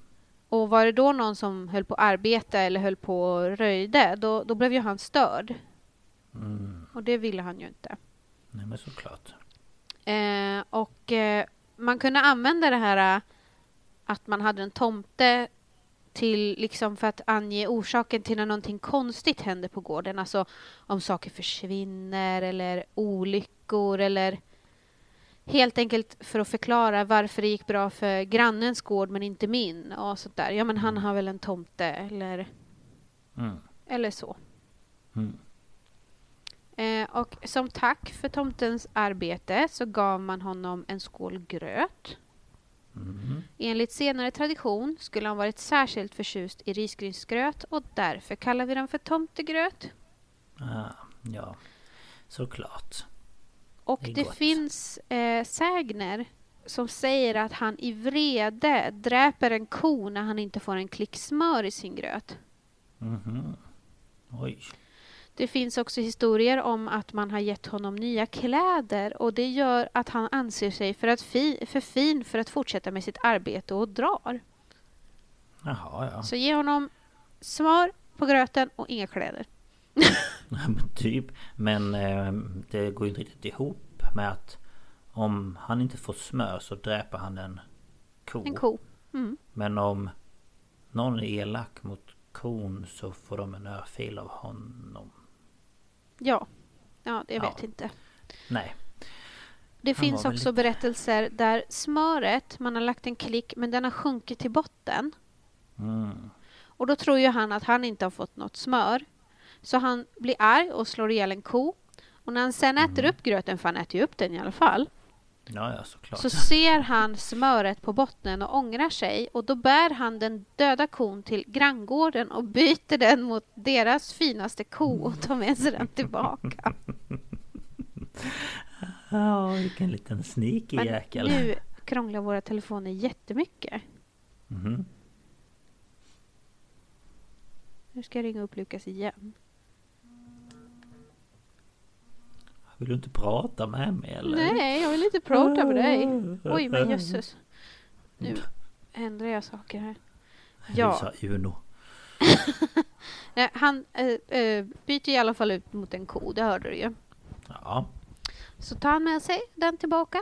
Och var det då någon som höll på att arbeta eller höll på och röjde, då, då blev ju han störd. Mm. Och det ville han ju inte. Nej men såklart. Eh, och eh, man kunde använda det här äh, att man hade en tomte till liksom för att ange orsaken till när någonting konstigt händer på gården. Alltså om saker försvinner eller olyckor eller helt enkelt för att förklara varför det gick bra för grannens gård men inte min och sånt där. Ja, men han har väl en tomte eller, Mm. eller så. Mm. Eh, och som tack för tomtens arbete så gav man honom en skål gröt. Mm. Enligt senare tradition skulle han varit särskilt förtjust i risgrynsgröt och därför kallar vi den för tomtegröt. Ah, ja, såklart. Och Det det, finns eh, sägner som säger att han i vrede dräper en ko när han inte får en klick smör i sin gröt. Mhm. Oj. Det finns också historier om att man har gett honom nya kläder och det gör att han anser sig för, att fi, för fin för att fortsätta med sitt arbete och drar. Jaha, ja. Så ge honom smör på gröten och inga kläder. [LAUGHS] Typ. Men eh, det går inte riktigt ihop med att om han inte får smör så dräper han en ko. En ko. Mm. Men om någon är elak mot kon så får de en örfil av honom. Ja, ja jag Ja. vet inte. Nej. Det Han finns också lite- berättelser där smöret, man har lagt en klick men den har sjunkit till botten. Mm. Och då tror ju han att han inte har fått något smör. Så han blir arg och slår ihjäl en ko. Och när han sen äter upp gröten, för han äter ju upp den i alla fall, Ja, ja såklart. så ser han smöret på botten och ångrar sig. Och då bär han den döda kon till granngården och byter den mot deras finaste ko och tar med sig den tillbaka. [LAUGHS] Ja, vilken liten sneaky Men jäkel. nu krånglar våra telefoner jättemycket. Mhm. Nu ska jag ringa upp Lukas igen. Vill du inte prata med mig eller? Nej, jag vill inte prata med dig. Oj, men jösses. Nu ändrar jag saker här. Ja, sa Uno. [LAUGHS] han eh, eh, byter i alla fall ut mot en ko, det hörde du ju. Ja. Så tar han med sig den tillbaka.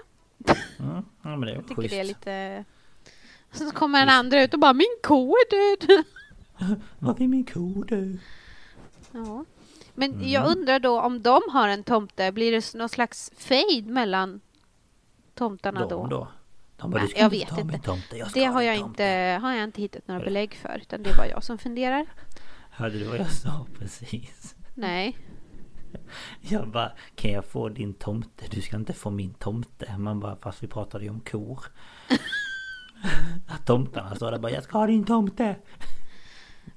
Mm. ja men det är Jag tycker schysst. det är lite... Så kommer den andra ut och bara min ko är död. [LAUGHS] Var är min ko du? Ja. Men Mm. jag undrar då om de har en tomte, blir det någon slags fade mellan tomtarna De då? då? De bara, Nej, jag vet inte. tomte. Jag Det ha har jag, tomte. inte, har jag inte hittat några belägg för, utan det bara jag som funderar. Hörde du vad jag sa [LAUGHS] precis? Nej. [LAUGHS] Jag bara, kan jag få din tomte? Du ska inte få min tomte. Man bara, fast vi pratade ju om kor. [LAUGHS] Tomtarna står där bara, jag ska ha din tomte.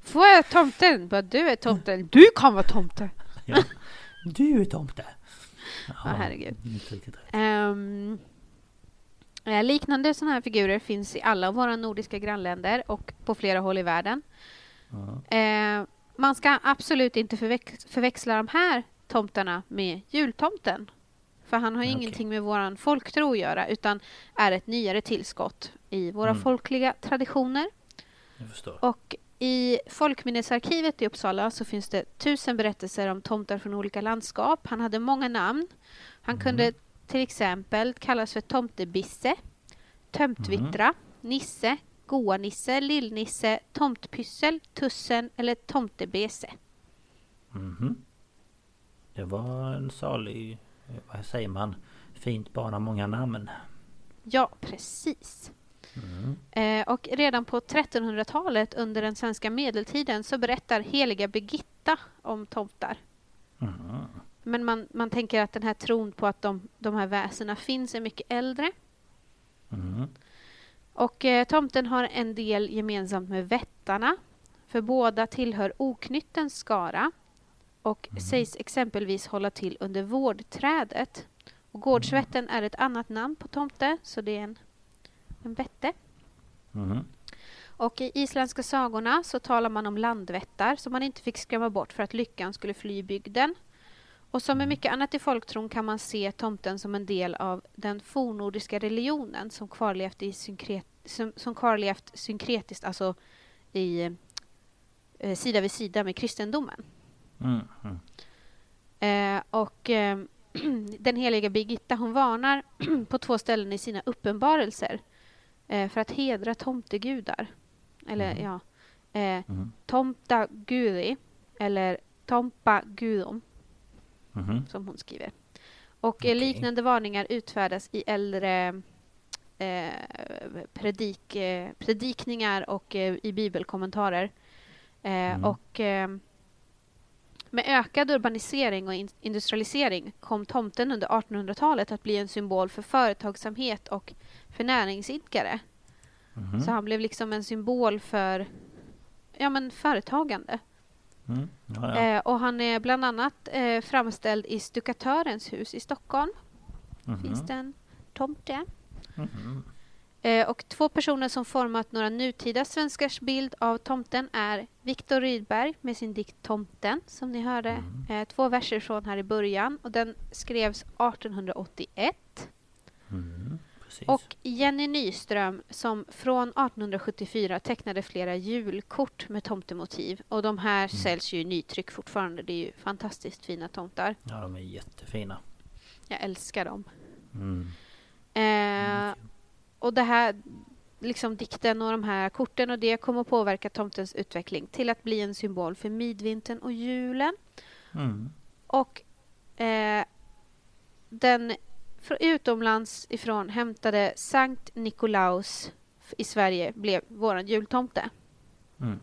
Får jag tomten? Bara, du är tomten. Du kan vara tomte. Ja. Du är tomte. Ja, herregud. Eh, liknande sådana här figurer finns i alla våra nordiska grannländer och på flera håll i världen. Ja. Eh, man ska absolut inte förväx- förväxla de här tomtarna med jultomten. För han har Okej. ingenting med våran folktro att göra utan är ett nyare tillskott i våra Mm. folkliga traditioner. Jag förstår. Och i Folkminnesarkivet i Uppsala så finns det tusen berättelser om tomtar från olika landskap. Han hade många namn. Han kunde till exempel kallas för tomtebisse, tömtvittra, nisse, goa-nisse, lillnisse, tomtpyssel, tussen eller tomtebese. Mhm. Det var en salig, eh, vad säger man, fint barn av många namn. Ja, precis. Eh, och redan på 1300-talet under den svenska medeltiden så berättar heliga Birgitta om tomtar. Mhm. Men man, man tänker att den här tron på att de, de här väsena finns är mycket äldre. Mhm. Och eh, tomten har en del gemensamt med vättarna. För båda tillhör oknyttens skara och sägs exempelvis hålla till under vårdträdet. Och gårdsvätten är ett annat namn på tomte, så det är en, en vätte. Mhm. Och i isländska sagorna så talar man om landvättar som man inte fick skrämma bort för att lyckan skulle fly bygden. Och som med mycket annat i folktron kan man se tomten som en del av den fornnordiska religionen som kvarlevt, i synkret, som, som kvarlevt synkretiskt, alltså i eh, sida vid sida med kristendomen. Mm. Mm. Eh, och eh, [CLEARS THROAT] den heliga Birgitta hon varnar [CLEARS THROAT] på två ställen i sina uppenbarelser eh, för att hedra tomtegudar. Eller Mhm. ja, eh, Mhm. Tomta Gudi eller Tompa Gudom Mhm. som hon skriver. Och eh, Okej. liknande varningar utfärdas i äldre eh, predik, eh, predikningar och eh, i bibelkommentarer. Mm. Och eh, med ökad urbanisering och in- industrialisering kom tomten under 1800-talet att bli en symbol för företagsamhet och för näringsidkare. Mhm. Så han blev liksom en symbol för ja, men företagande. Mm. Ja, ja. Eh, och han är bland annat eh, framställd i Stuckatörens hus i Stockholm. Mhm. Finns det en tomte? Mhm. Eh, och två personer som format några nutida svenskars bild av tomten är Viktor Rydberg med sin dikt Tomten som ni hörde Mm. eh, två verser från här i början och den skrevs 1881. Mm. Precis. Och Jenny Nyström som från 1874 tecknade flera julkort med tomtemotiv och de här Mm. säljs ju i nytryck fortfarande. Det är ju fantastiskt fina tomtar. Ja, de är jättefina. Jag älskar dem. Mm. Eh, och det här, liksom dikten och de här korten och det kommer påverka tomtens utveckling till att bli en symbol för midvintern och julen. Mm. Och eh, den utomlands ifrån hämtade Sankt Nikolaus i Sverige blev våran jultomte. Mm.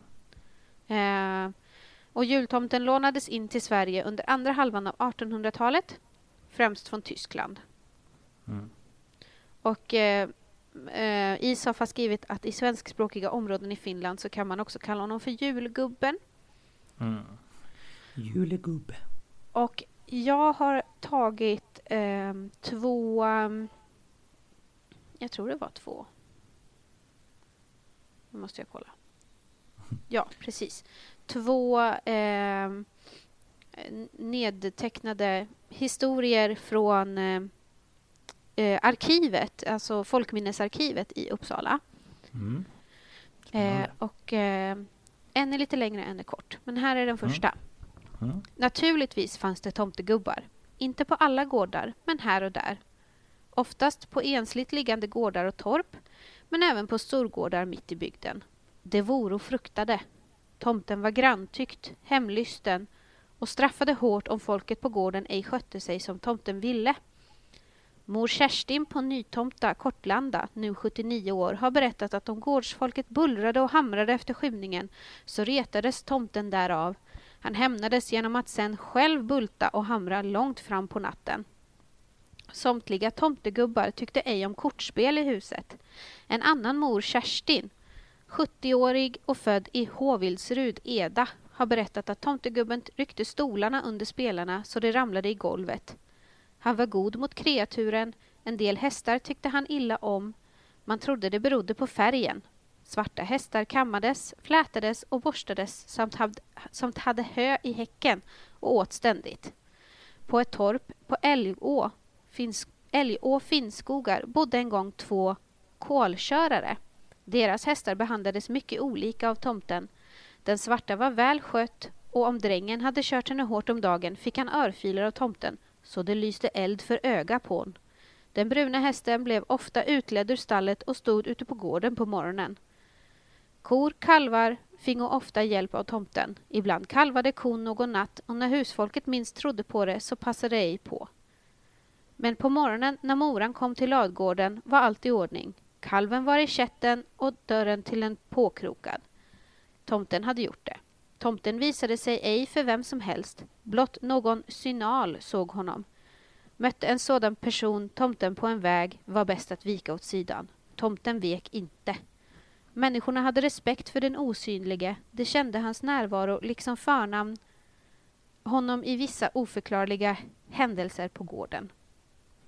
Eh, och jultomten lånades in till Sverige under andra halvan av 1800-talet, främst från Tyskland. Mm. Och eh, eh, Isaf har skrivit att i svenskspråkiga områden i Finland så kan man också kalla honom för julgubben. Mm. Julegubbe. Och jag har tagit ehm, två... jag tror det var två. Nu måste jag kolla. [LAUGHS] Ja, precis. Två ehm, nedtecknade historier från eh, eh, arkivet, alltså Folkminnesarkivet i Uppsala. Mm. Eh, och eh, en är lite längre, en är kort. Men här är den första. Mm. Naturligtvis fanns det tomtegubbar. Inte på alla gårdar, men här och där. Oftast på ensligt liggande gårdar och torp, men även på storgårdar mitt i bygden. Det voro fruktade. Tomten var granntyckt, hemlysten och straffade hårt om folket på gården ej skötte sig som tomten ville. Mor Kerstin på Nytomta, Kortlanda, nu 79 år, har berättat att om gårdsfolket bullrade och hamrade efter skymningen så retades tomten därav. Han hämnades genom att sen själv bulta och hamra långt fram på natten. Somtliga tomtegubbar tyckte ej om kortspel i huset. En annan mor, Kerstin, 70-årig och född i Håvilsrud, Eda, har berättat att tomtegubben ryckte stolarna under spelarna så de ramlade i golvet. Han var god mot kreaturen, en del hästar tyckte han illa om. Man trodde det berodde på färgen. Svarta hästar kammades, flätades och borstades samt hade, samt hade hö i häcken och åt ständigt. På ett torp på Älgå, Finns, Älgå Finnskogar bodde en gång två kolkörare. Deras hästar behandlades mycket olika av tomten. Den svarta var väl skött och om drängen hade kört henne hårt om dagen fick han örfiler av tomten så det lyste eld för öga på hon. Den bruna hästen blev ofta utledd ur stallet och stod ute på gården på morgonen. Kor, kalvar fingo ofta hjälp av tomten. Ibland kalvade kon någon natt och när husfolket minst trodde på det så passade det ej på. Men på morgonen när moran kom till ladugården var allt i ordning. Kalven var i kätten och dörren till en påkrokad. Tomten hade gjort det. Tomten visade sig ej för vem som helst. Blott någon synal såg honom. Mötte en sådan person tomten på en väg var bäst att vika åt sidan. Tomten vek inte. Människorna hade respekt för den osynlige. De kände hans närvaro liksom förnamn honom i vissa oförklarliga händelser på gården.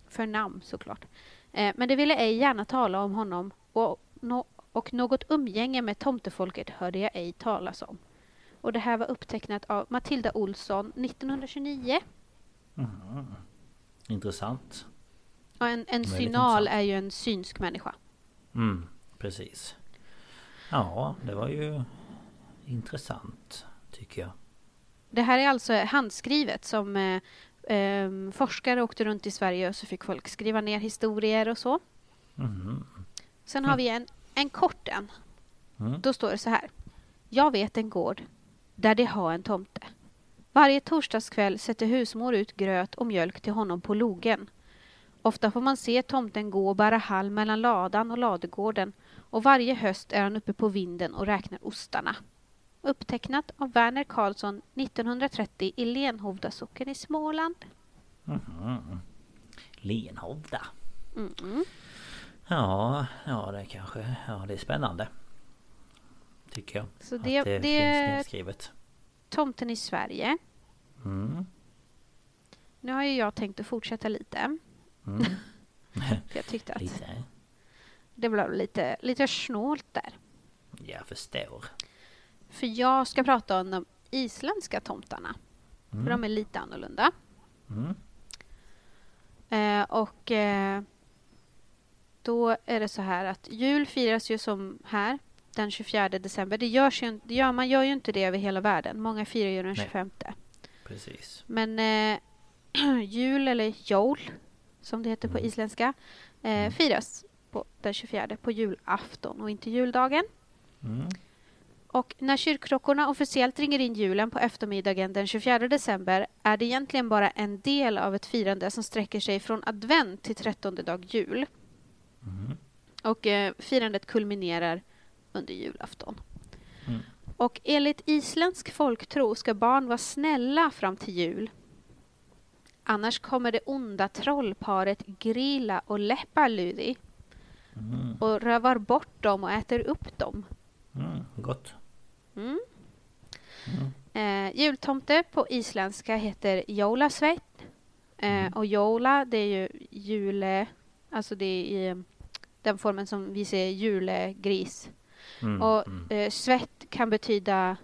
För namn såklart. Eh, men de ville ej gärna tala om honom och, no och något umgänge med tomtefolket hörde jag ej talas om. Och det här var upptecknat av Matilda Olsson 1929. Mhm. Intressant. Och en, en synal är ju en synsk människa. Mm, precis. Ja, det var ju intressant tycker jag. Det här är alltså handskrivet som eh, ehm, forskare åkte runt i Sverige och så fick folk skriva ner historier och så. Mhm. Sen har vi en, en kort en. Mm. Då står det så här. Jag vet en gård där de har en tomte. Varje torsdagskväll sätter husmor ut gröt och mjölk till honom på logen. Ofta får man se tomten gå och bära halm mellan ladan och ladugården och varje höst är han uppe på vinden och räknar ostarna. Upptecknat av Verner Karlsson 1930 i Lenhovda socken i Småland. Mhm. Lenhovda. Mm. Ja, ja det kanske... Ja, det är spännande. Tycker jag. Så att det- det, det- finns nedskrivet. Tomten i Sverige. Mm. Nu har ju jag tänkt att fortsätta lite. Mm. [LAUGHS] Jag tyckte att Lite. Det blev lite, lite snålt där. Jag förstår. För jag ska prata om de isländska tomtarna. För de är lite annorlunda. Mm. Eh, och eh, då är det så här att jul firas ju som här den 24 december. Det, görs ju, det gör, man gör ju inte det över hela världen. Många firar ju den Nej. 25. Precis. Men eh, [CLEARS THROAT] jul, eller jol som det heter på isländska, eh, firas på den 24 på julafton och inte juldagen. Mm. Och när kyrkklockorna officiellt ringer in julen på eftermiddagen den 24 december är det egentligen bara en del av ett firande som sträcker sig från advent till trettonde dag jul. Och eh, firandet kulminerar under julafton. Mm. Och enligt isländsk folktro ska barn vara snälla fram till jul. Annars kommer det onda trollparet Grilla och Leppaludi Mm. och rövar bort dem och äter upp dem. Mm. Gott. Mm. Eh, jultomte på isländska heter Jólasveit. Eh, och Jóla, det är ju jule... Alltså det är i eh, den formen som vi ser julegris. Mm. Och mm. eh, svett kan betyda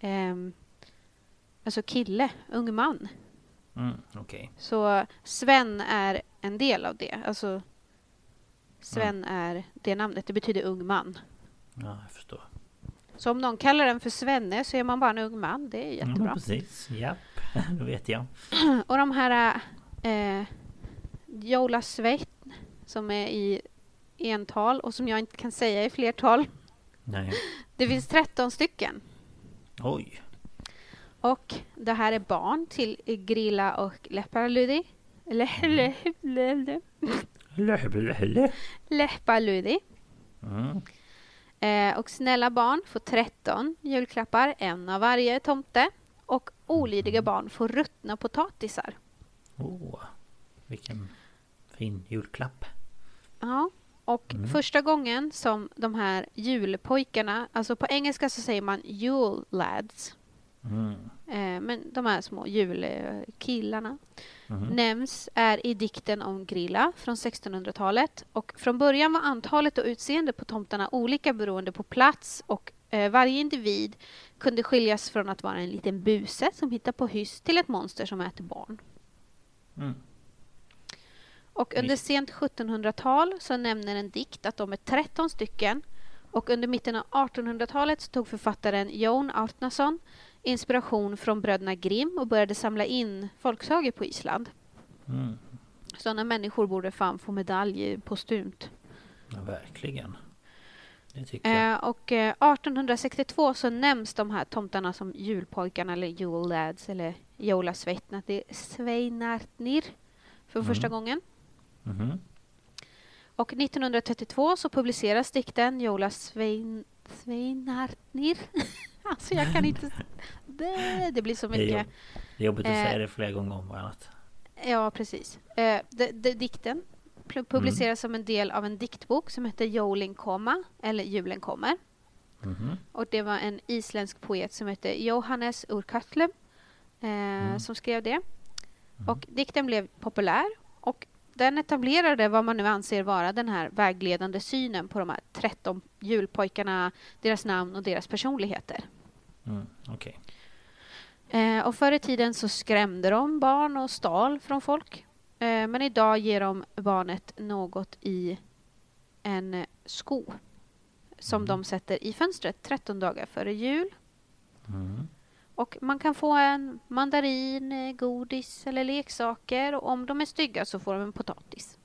ehm, alltså kille, ung man. Mm. Okej. Så Sven är en del av det. Alltså Sven är det namnet. Det betyder ung man. Ja, jag förstår. Så om någon kallar den för Svenne så är man bara en ung man. Det är Ja, jättebra. precis. Japp. [LAUGHS] Då vet jag. [CLEARS THROAT] Och de här eh, Jola Sveit som är i ental och som jag inte kan säga i flertal. Nej. Det finns 13 stycken. Oj. Och det här är barn till Grilla och Leppaludi. Le- le- le- le- Leppaludi. Mm. Eh, och snälla barn får 13 julklappar, en av varje tomte. Och olydiga barn får ruttna potatisar. Åh. Vilken fin julklapp. Ja, och första gången som de här julpojkarna, alltså på engelska så säger man Yule lads, Mm. eh, men de här små julkillarna Mhm. nämns är i dikten om Grilla från 1600-talet. Och från början var antalet och utseende på tomtarna olika beroende på plats och eh, varje individ kunde skiljas från att vara en liten buse som hittar på hyss till ett monster som äter barn. Mm. Och under sent 1700-tal så nämner en dikt att de är 13 stycken. Och under mitten av 1800-talet så tog författaren Jon Artnason inspiration från bröderna Grimm och började samla in folksagor på Island. Mm. Sådana människor borde fan få medalj postumt. Ja, verkligen. Eh, och eh, 1862 så nämns de här tomtarna som julpojkarna eller Jule Lads eller Jólasveitna. Det är Sveinartnir för första gången. Mhm. Och 1932 så publiceras dikten Jola Svein, Sveinartnir. [LAUGHS] alltså jag kan inte... Det, blir så Det är, mycket. jobb, det är jobbigt att Eh, säga det flera gånger om varannat. Ja, precis. Eh, det, det, dikten pu- publiceras som en del av en diktbok som heter Jolin komma, eller Julen kommer. Mhm. Och det var en isländsk poet som hette Johannes ur Kötlum eh, som skrev det. Och dikten blev populär den etablerade vad man nu anser vara den här vägledande synen på de här 13 julpojkarna, deras namn och deras personligheter. Mm. Okej. Eh, och förr i tiden så skrämde de barn och stal från folk. Eh, men idag ger de barnet något i en sko som de sätter i fönstret 13 dagar före jul. Mm. Och man kan få en mandarin, eh, godis eller leksaker och om de är stygga så får de en potatis.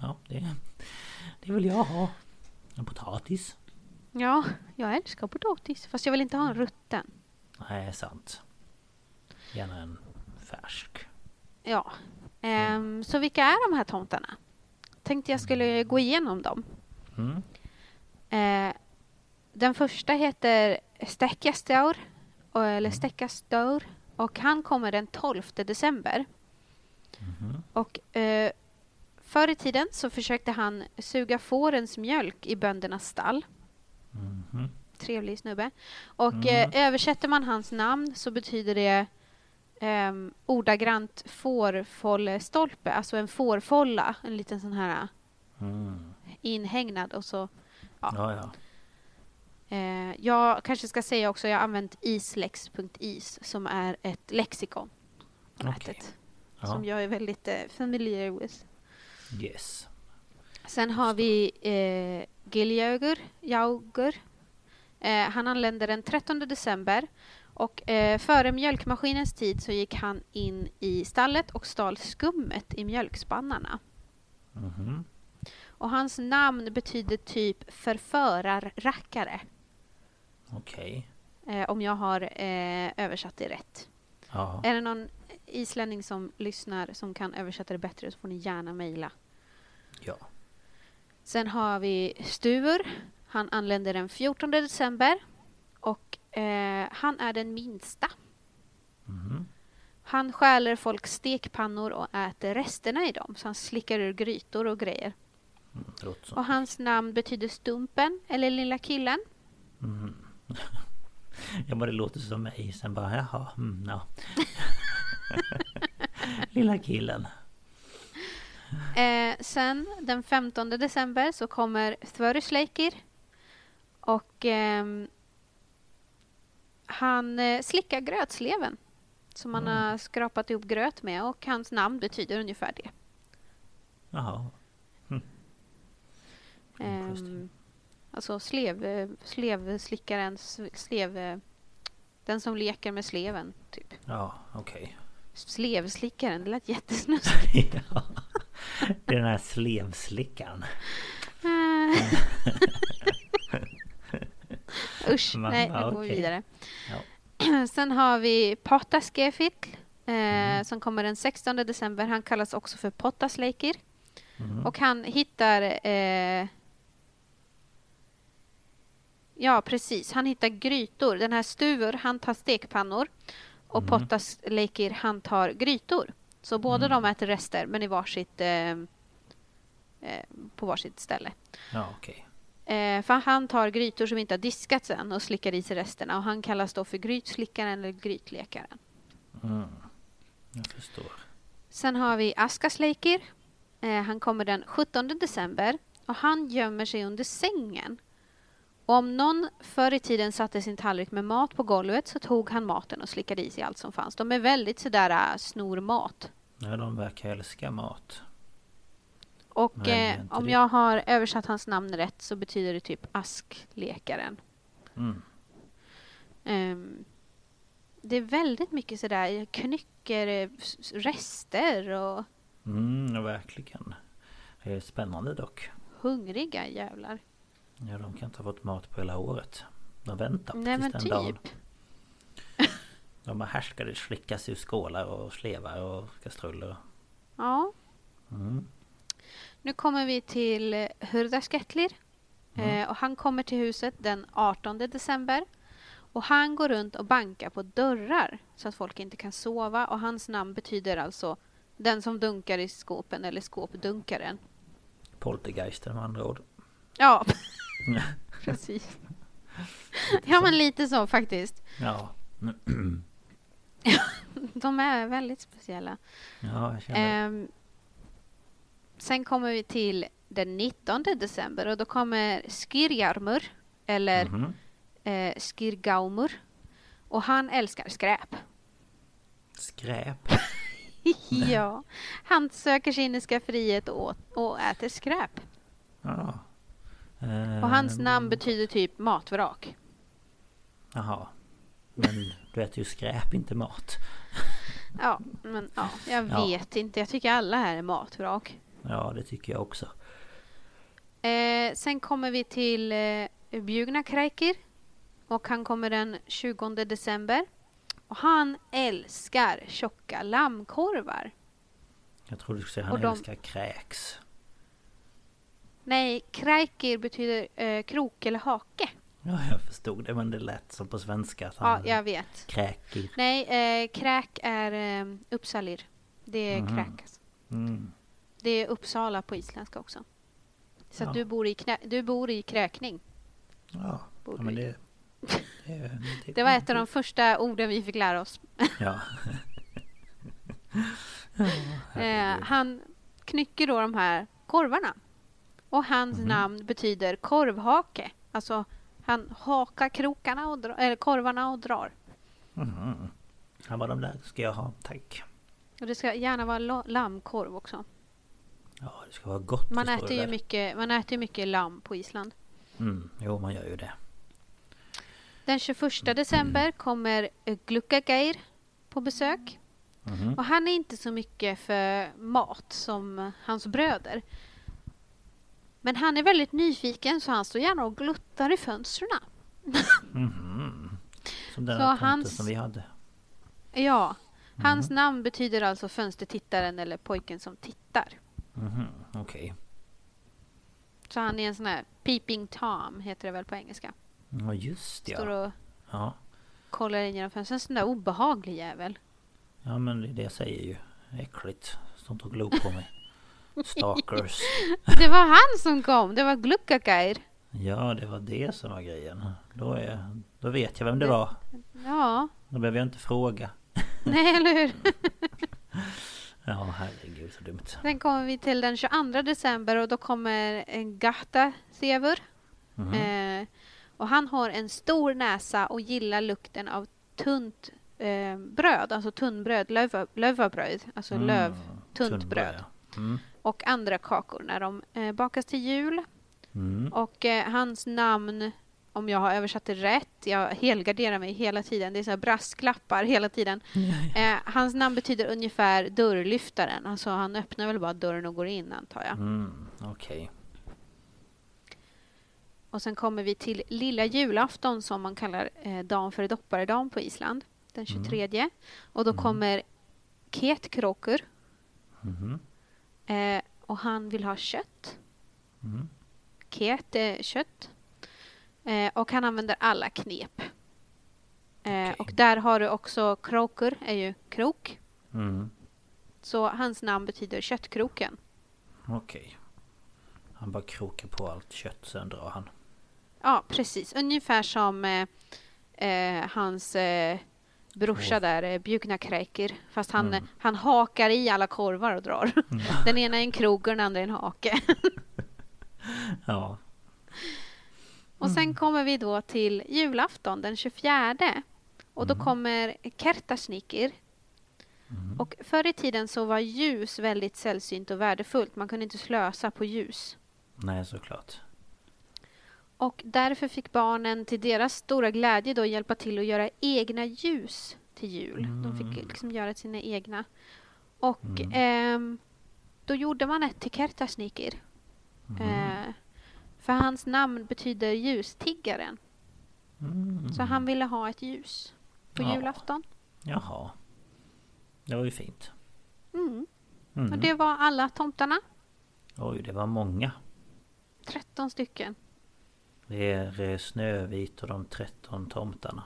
Ja, det, det vill jag ha. En potatis. Ja, jag älskar potatis fast jag vill inte ha en rutten. Nej, sant. Gärna en färsk. Ja. Ehm, så vilka är de här tomtarna? Tänkte jag skulle gå igenom dem. Mm. Eh, den första heter Stäckastaur, och- eller Stäckastaur och han kommer den 12 december. Och eh, förr i tiden så försökte han suga fårens mjölk i böndernas stall. Mhm. Trevlig snubbe. Och eh, översätter man hans namn så betyder det eh, ordagrant fårfollestolpe, alltså en fårfolla, en liten sån här Mm. inhägnad och så Ja, ja. Eh, jag kanske ska säga också, jag har använt islex.is som är ett lexikon på Okej. nätet. Ja. Som jag är väldigt eh, familiar with. Yes. Sen har vi eh, Giljögur, Jaugur. Eh, han anlände den 13 december. Och eh, före mjölkmaskinens tid så gick han in i stallet och stal skummet i mjölkspannarna. Mhm. Och hans namn betyder typ förförarrackare. Okej. Eh, om jag har eh, översatt det rätt. Ja. Är det någon islänning som lyssnar som kan översätta det bättre så får ni gärna mejla. ja. Sen har vi Stur. Han anländer den 14 december. Och eh, han är den minsta. Mhm. Han stjäler folks stekpannor och äter resterna i dem. Så han slickar ur grytor och grejer. Mm. Och hans namn betyder Stumpen, eller Lilla killen. Mhm. [LAUGHS] Ja, men det låter som mig. Sen bara, jaha, mm, ja. [LAUGHS] Lilla killen. Eh, sen den 15 december så kommer Þvörusleikir. Och ehm, han eh, slickar grötsleven. Som man Mm. har skrapat ihop gröt med och hans namn betyder ungefär det. Jaha. Intressant. Ehm, alltså slev, eh, slevslickaren, slev... eh, Den som leker med sleven, typ. Ja, okej. Slevslickaren, det lät jättesnuskigt. [LAUGHS] ja. Det är den här slevslickaren. [LAUGHS] Usch, Va? nej, nu Ja, går vi vidare. Ja. [CLEARS THROAT] Sen har vi Pottaskefitl eh, Mm. som kommer den 16 december. Han kallas också för Pottasleikir. Mhm. Och han hittar... Eh, ja, precis. Han hittar grytor. Den här Stur, han tar stekpannor. Och Mm. Pottasleikir, han tar grytor. Så båda Mm. de äter rester, men i varsitt, eh, eh, på varsitt ställe. Ja, okej. Eh, för han tar grytor som inte har diskats än och slickar i sig resterna. Och han kallas då för grytslickaren eller grytlekaren. Mm. Jag förstår. Sen har vi Askasleikir. Eh, han kommer den 17 december och han gömmer sig under sängen. Om någon förr i tiden satte sin tallrik med mat på golvet så tog han maten och slickade i sig allt som fanns. De är väldigt sådär äh, snor mat. Ja, de verkar älska mat. Och eh, om det. jag har översatt hans namn rätt så betyder det typ asklekaren. Mm. Ehm, det är väldigt mycket sådär knycker, eh, rester och Mm, verkligen. Det är spännande dock. hungriga jävlar. Ja, de kan inte ha fått mat på hela året. De väntar Nej tills den dagen. typ. [LAUGHS] De har härskade slickas ur skålar och slevar och kastruller. Ja. Mm. Nu kommer vi till Hurdasketlir. Mm. Eh, och han kommer till huset den 18 december. Och han går runt och bankar på dörrar så att folk inte kan sova. Och hans namn betyder alltså den som dunkar i skåpen eller skåpdunkaren. Poltergeister med andra ord. Ja, [LAUGHS] [LAUGHS] precis. Ja, men lite så faktiskt. Ja. [CLEARS THROAT] De är väldigt speciella. Ja, jag känner Ehm, sen kommer vi till den 19 december och då kommer Skirjarmur eller Mhm. eh, Skirgaumur. Och han älskar skräp. Skräp. [LAUGHS] ja, han söker sig in i skafferiet och, och äter skräp. Ja. Och hans namn betyder typ matvrak. Jaha. Men du äter ju skräp, inte mat. [LAUGHS] Ja, men ja, jag Ja. vet inte. Jag tycker alla här är matvrak. Ja, det tycker jag också. Eh, sen kommer vi till eh, Bjugna Kräker. Och han kommer den 20 december. Och han älskar tjocka lammkorvar. Jag tror du skulle säga han de- älskar kräks. Nej, Kräker betyder eh, krok eller hake. Ja, jag förstod det men det lät som på svenska Ja, jag vet. kräker. Nej, eh, kräk är eh, Uppsalir. Det är Mhm. kräk. alltså. Mm. Det är Uppsala på isländska också. Så Ja. du bor i, knä- du bor i kräkning. Ja, ja men vi. det, [LAUGHS] det, det... Det var ett av de första orden vi fick lära oss. Ja. [LAUGHS] Eh, han knycker då de här korvarna. Och hans Mhm. namn betyder korvhake. Alltså han hakar krokarna och dra- eller korvarna och drar. Mhm. Ja, vad de där ska jag ha, tack. Och det ska gärna vara lammkorv också. Ja, det ska vara gott. Man äter, ju mycket, man äter mycket lamm på Island. Mm, jo, man gör ju det. Den 21 december kommer eh, Glukkageir på besök. Mhm. Och han är inte så mycket för mat som hans bröder. Men han är väldigt nyfiken så han står gärna och gluttar i fönstren. Mhm. Som den Så hans- som vi hade. Ja, hans namn betyder alltså fönstertittaren eller pojken som tittar. Mhm, Okej. Så han är en sån här peeping tom heter det väl på engelska. Ja, just Står ja. och ja. kollar in genom fönstret. En sån där obehaglig jävel. Ja, men det är det jag säger ju. Äckligt. Stått och glor på mig. Stalkers. [LAUGHS] Det var han som kom, det var Glukkageir. Ja, det var det som var grejen. Då, är, då vet jag vem det var. Ja, Då behöver jag inte fråga. [LAUGHS] nej eller hur? [LAUGHS] Ja, herregud så dumt. Sen kommer vi till den 22 december och då kommer en Gata Sevur. Mhm. Eh, och han har en stor näsa och gillar lukten av tunt eh, bröd, alltså tunnbröd, löva, lövabröd, alltså Mm, löv, tunt bröd. ja. Mm. Och andra kakor när de eh, bakas till jul. Mm. Och eh, hans namn, om jag har översatt det rätt, jag helgarderar mig hela tiden, det är så brasklappar hela tiden. Eh, hans namn betyder ungefär dörrlyftaren, alltså han öppnar väl bara dörren och går in antar jag. Mm, Okej. Och sen kommer vi till lilla julafton som man kallar eh, dagen före dopparedagen på Island, den 23. Och då kommer Ketkråkor Mhm. Eh, och han vill ha kött. Mm. Ket är kött. Eh, och han använder alla knep. Eh, Okej. Och där har du också kråkor, är ju krok. Mm. Så hans namn betyder köttkroken. Okej. Han bara krokar på allt kött, sen drar han. Ja, precis. Ungefär som eh, eh, hans eh, brorsa där, eh, Bjugna-Kräker. Fast han, Mm. han hakar i alla korvar och drar. [LAUGHS] Den ena är en krok och den andra är en hake. [LAUGHS] Ja. och sen kommer vi då till julafton den 24. Och då kommer Kertasnikir. Och förr i tiden så var ljus väldigt sällsynt och värdefullt. Man kunde inte slösa på ljus. Nej, såklart. Och därför fick barnen till deras stora glädje då hjälpa till att göra egna ljus till jul. De fick liksom göra sina egna. Och ehm, då gjorde man ett till Kertasnikir. Eh, för hans namn betyder ljustiggaren. Mm. Så han ville ha ett ljus på Ja. julafton. Jaha. Det var ju fint. Mm. Mm. Och det var alla tomtarna. Oj, det var många. 13 stycken. Det är eh, Snövit och de 13 tomtarna.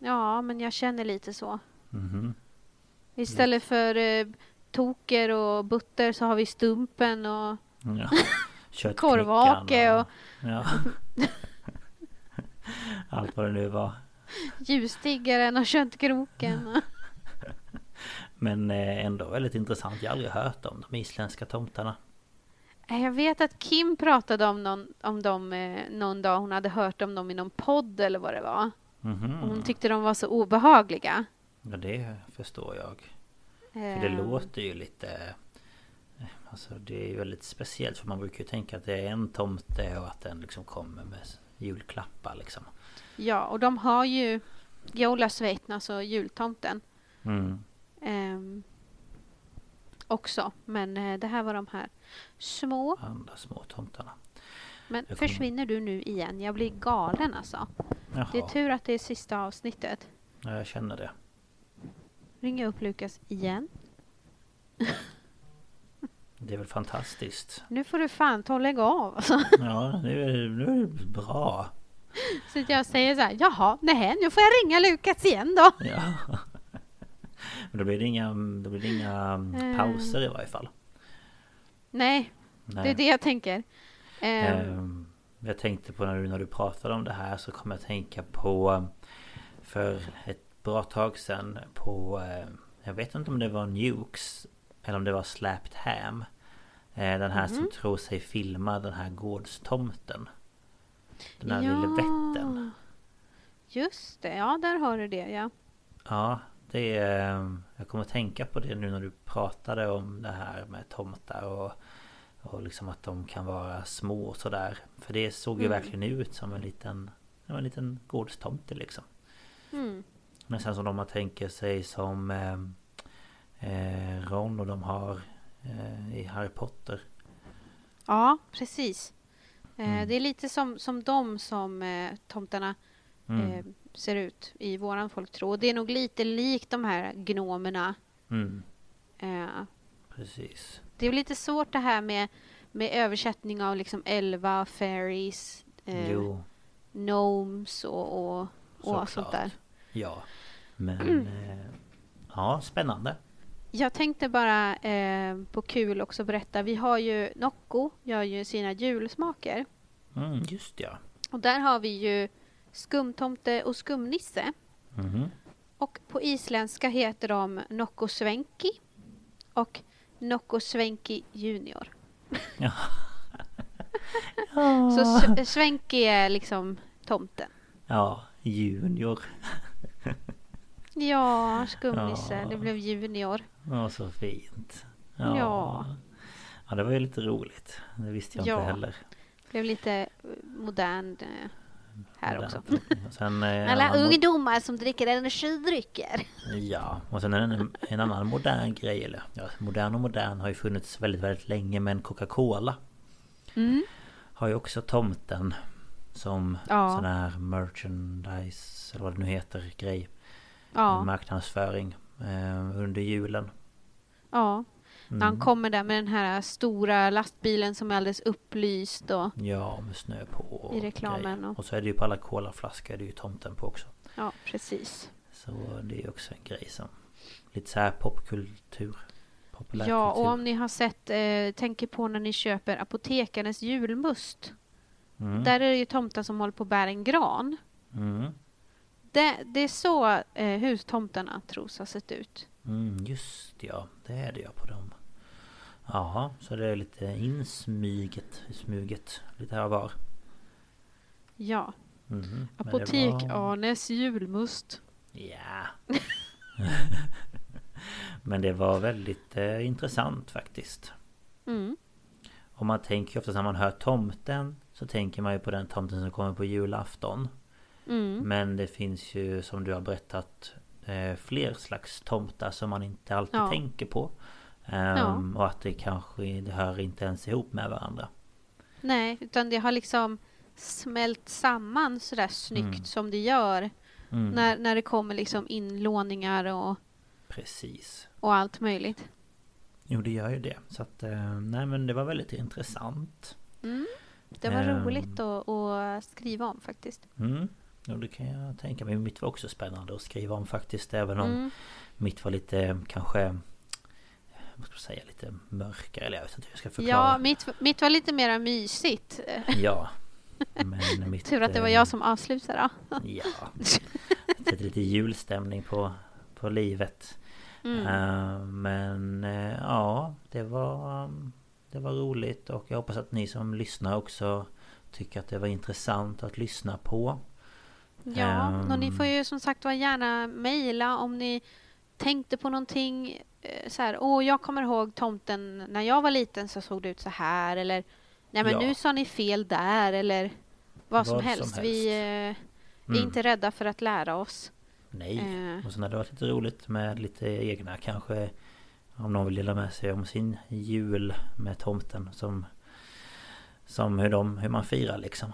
Ja, men jag känner lite så. Mhm. Istället för eh, toker och butter så har vi stumpen och Ja. [LAUGHS] Korvhake och- Ja. [LAUGHS] Allt vad det nu var. ljustiggaren och köttkroken. [LAUGHS] Men eh, ändå väldigt intressant. Jag har aldrig hört om de isländska tomtarna. Jag vet att Kim pratade om, någon, om dem eh, någon dag. Hon hade hört om dem i någon podd eller vad det var. Mhm. Och hon tyckte de var så obehagliga. Ja, det förstår jag. För det Eh, låter ju lite... eh, Alltså det är ju väldigt speciellt för man brukar ju tänka att det är en tomte och att den liksom kommer med julklappar liksom. Ja, och de har ju Jola Sveitn, alltså jultomten. Mm. Ehm, också. Men eh, det här var de här små. Andra små tomtarna. Men kommer- försvinner du nu igen? Jag blir galen alltså. Jaha, Det är tur att det är sista avsnittet. ja, jag känner det. Ringer upp Lukas igen. [LAUGHS] Det är väl fantastiskt. Nu får du fan ta och lägga av. Alltså. [LAUGHS] Ja, nu är det, nu är det bra. Så jag säger så här, jaha, nej, nu får jag ringa Lukas igen då. Ja. Men då blir det inga, då blir inga Mm. pauser i varje fall. Nej, Nej. det är det jag tänker. Ehm, Jag tänkte på när du, när du pratade om det här så kom jag att tänka på För ett bra tag sedan på eh, Jag vet inte om det var Nukes Eller om det var Slapped Ham eh, Den här Mhm. som tror sig filma den här gårdstomten Den här lille vätten Just det, ja där har du det ja. Ja det är, Jag kommer att tänka på det nu när du pratade om det här med tomtar och Och liksom att de kan vara små och sådär För det såg ju Mm. verkligen ut som en liten En liten gårdstomte liksom Mm. Nästan som de man tänker sig som eh, eh, Ron och de har eh, i Harry Potter Ja, precis. Eh, Mm. Det är lite som, som de som eh, tomtarna Mm. Ser ut i våran folktro. Och Det är nog lite likt de här gnomerna. Mm, Eh, precis det är lite svårt det här med, med översättning av liksom elva, fairies, eh, Jo, gnomes och, och, och sånt där. Ja Men Mm. eh, Ja, spännande Jag tänkte bara eh, på kul också berätta. Vi har ju Nocco gör ju sina julsmaker. mm, Just ja Och där har vi ju skumtomte och skumnisse. Mhm. Och på isländska heter de Nocco Svenki och Nocco Svenki Junior. Ja. [LAUGHS] Så S- Svenki är liksom tomten. Ja, Junior [LAUGHS] Ja, skumnisse. Ja. Det blev junior. Ja, så fint Ja. Ja, det var ju lite roligt Det visste jag Ja. inte heller Det blev lite modern eh, här också. [LAUGHS] Sen, eh, Alla ungdomar som dricker energidrycker. Ja, och sen en, en annan modern grej eller ja, Modern och modern har ju funnits väldigt, väldigt länge men Coca-Cola Mm. Har ju också tomten Som Ja. sån här merchandise Eller vad det nu heter grej Ja, Marknadsföring eh, Under julen ja. När han Mm. kommer där med den här stora lastbilen som är alldeles upplyst och Ja, med snö på och I reklamen och- och så är det ju på alla colaflaskor Det är ju tomten på också ja, precis. Så det är ju också en grej som Lite så här popkultur Ja, och om ni har sett, eh, tänker på när ni köper apotekarnas julmust. mm. Där är det ju tomten som håller på att bära en gran. Mm. Det, det är så eh, hustomtarna tros ha sett ut. Mm, just ja, det är det ja på dem. Jaha, så det är lite insmyget, smuget lite här och var. Ja. Var- Apotek-Arnes julmust. Ja. [LAUGHS] men det var väldigt eh, intressant faktiskt. Mm. Och man tänker ju ofta när man hör tomten så tänker man ju på den tomten som kommer på julafton. Mm. Men det finns ju som du har berättat eh, fler slags tomtar som man inte alltid Ja. tänker på. Ehm, Och att det kanske det hör inte ens ihop med varandra. Nej, utan det har liksom smält samman sådär snyggt Mm. som det gör. Mm, När, när det kommer liksom inlåningar och, Precis. och allt möjligt. Jo det gör ju det. Så att eh, nej men det var väldigt intressant. Mm. Det var Ehm. roligt att, att skriva om faktiskt. Mm. Jo det kan jag tänka mig. Mitt var också spännande att skriva om faktiskt. Även om Mm. mitt var lite kanske vad ska man säga, lite mörkare. Eller jag vet inte hur jag ska förklara. Ja, mitt, mitt var lite mer mysigt. [LAUGHS] Ja. Men mitt, Tur att det var jag som avslutade. [LAUGHS] Ja. [LAUGHS] Sätter lite julstämning på, på livet. Mm. Eh, men eh, ja, det var, det var roligt och jag hoppas att ni som lyssnar också tycker att det var intressant att lyssna på. Ja, och ni Ehm. får ju som sagt var gärna mejla om ni tänkte på någonting så här, åh jag kommer ihåg tomten när jag var liten så såg det ut så här eller nej men Ja. nu sa ni fel där eller vad, som, Vad som helst. Vi eh, är Mm. inte rädda för att lära oss. Nej. Eh. Och sen hade det varit lite roligt med lite egna kanske Om någon vill dela med sig om sin jul med tomten som Som hur de, hur man firar liksom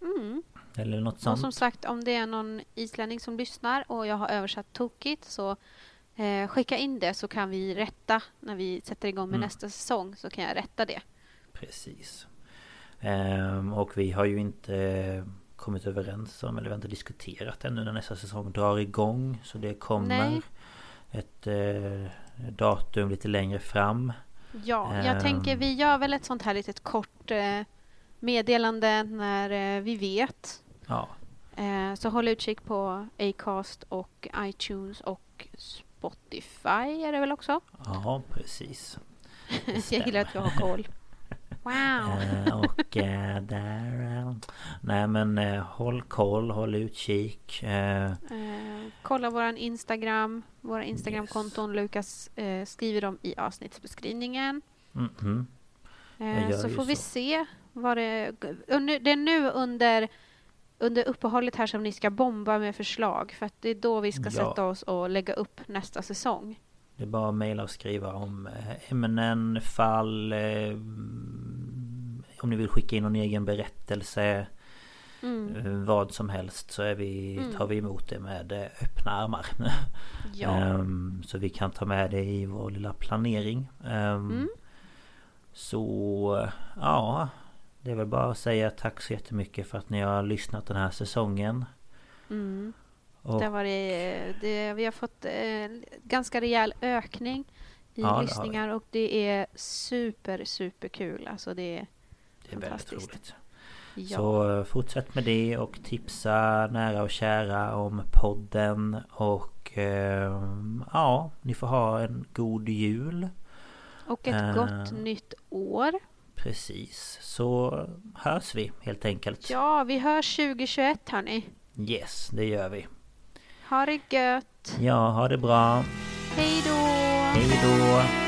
Mm. Eller något Och sånt som sagt, om det är någon islänning som lyssnar och jag har översatt tokigt så eh, skicka in det så kan vi rätta när vi sätter igång med Mm. nästa säsong så kan jag rätta det. Precis Ehm, Och vi har ju inte kommit överens om, eller vi har inte diskuterat ännu när nästa säsong drar igång Så det kommer Nej. ett eh, datum lite längre fram Ja, jag Ehm. tänker vi gör väl ett sånt här litet kort eh, meddelande när eh, vi vet. Ja, Eh, så håll utkik på Acast och iTunes och Spotify är det väl också? ja precis [LAUGHS] jag gillar att jag har koll. Wow! Eh, och eh, där... eh, nej men håll koll, håll utkik. Kolla våran Instagram, våra Instagramkonton. Lukas eh, skriver dem i avsnittsbeskrivningen. mm, mm. Eh, gör så får vi så. se vad det... Det är nu under, under uppehållet här som ni ska bomba med förslag. För att det är då vi ska Ja. sätta oss och lägga upp nästa säsong. Det är bara att mejla och skriva om eh, ämnen, fall... Eh, om ni vill skicka in någon egen berättelse. Mm. eh, Vad som helst så är vi, Mm. tar vi emot det med eh, öppna armar. [LAUGHS] Ja. Ehm, så vi kan ta med det i vår lilla planering. Ehm, Mm. Så ja Det är väl bara att säga tack så jättemycket för att ni har lyssnat den här säsongen. Mm. Och, Det har varit, det, vi har fått eh, ganska rejäl ökning i Ja, det lyssningar och det är super, super kul. Alltså det är det är väldigt fantastiskt. roligt. Ja. Så eh, fortsätt med det och tipsa nära och kära om podden och ehm, ja, ni får ha en god jul. och ett eh, gott nytt år. Precis, så hörs vi helt enkelt. Ja, vi hörs 2021 hörni. Yes, det gör vi. Ha det gött. Ja, ha det bra. Hej då! Hej då!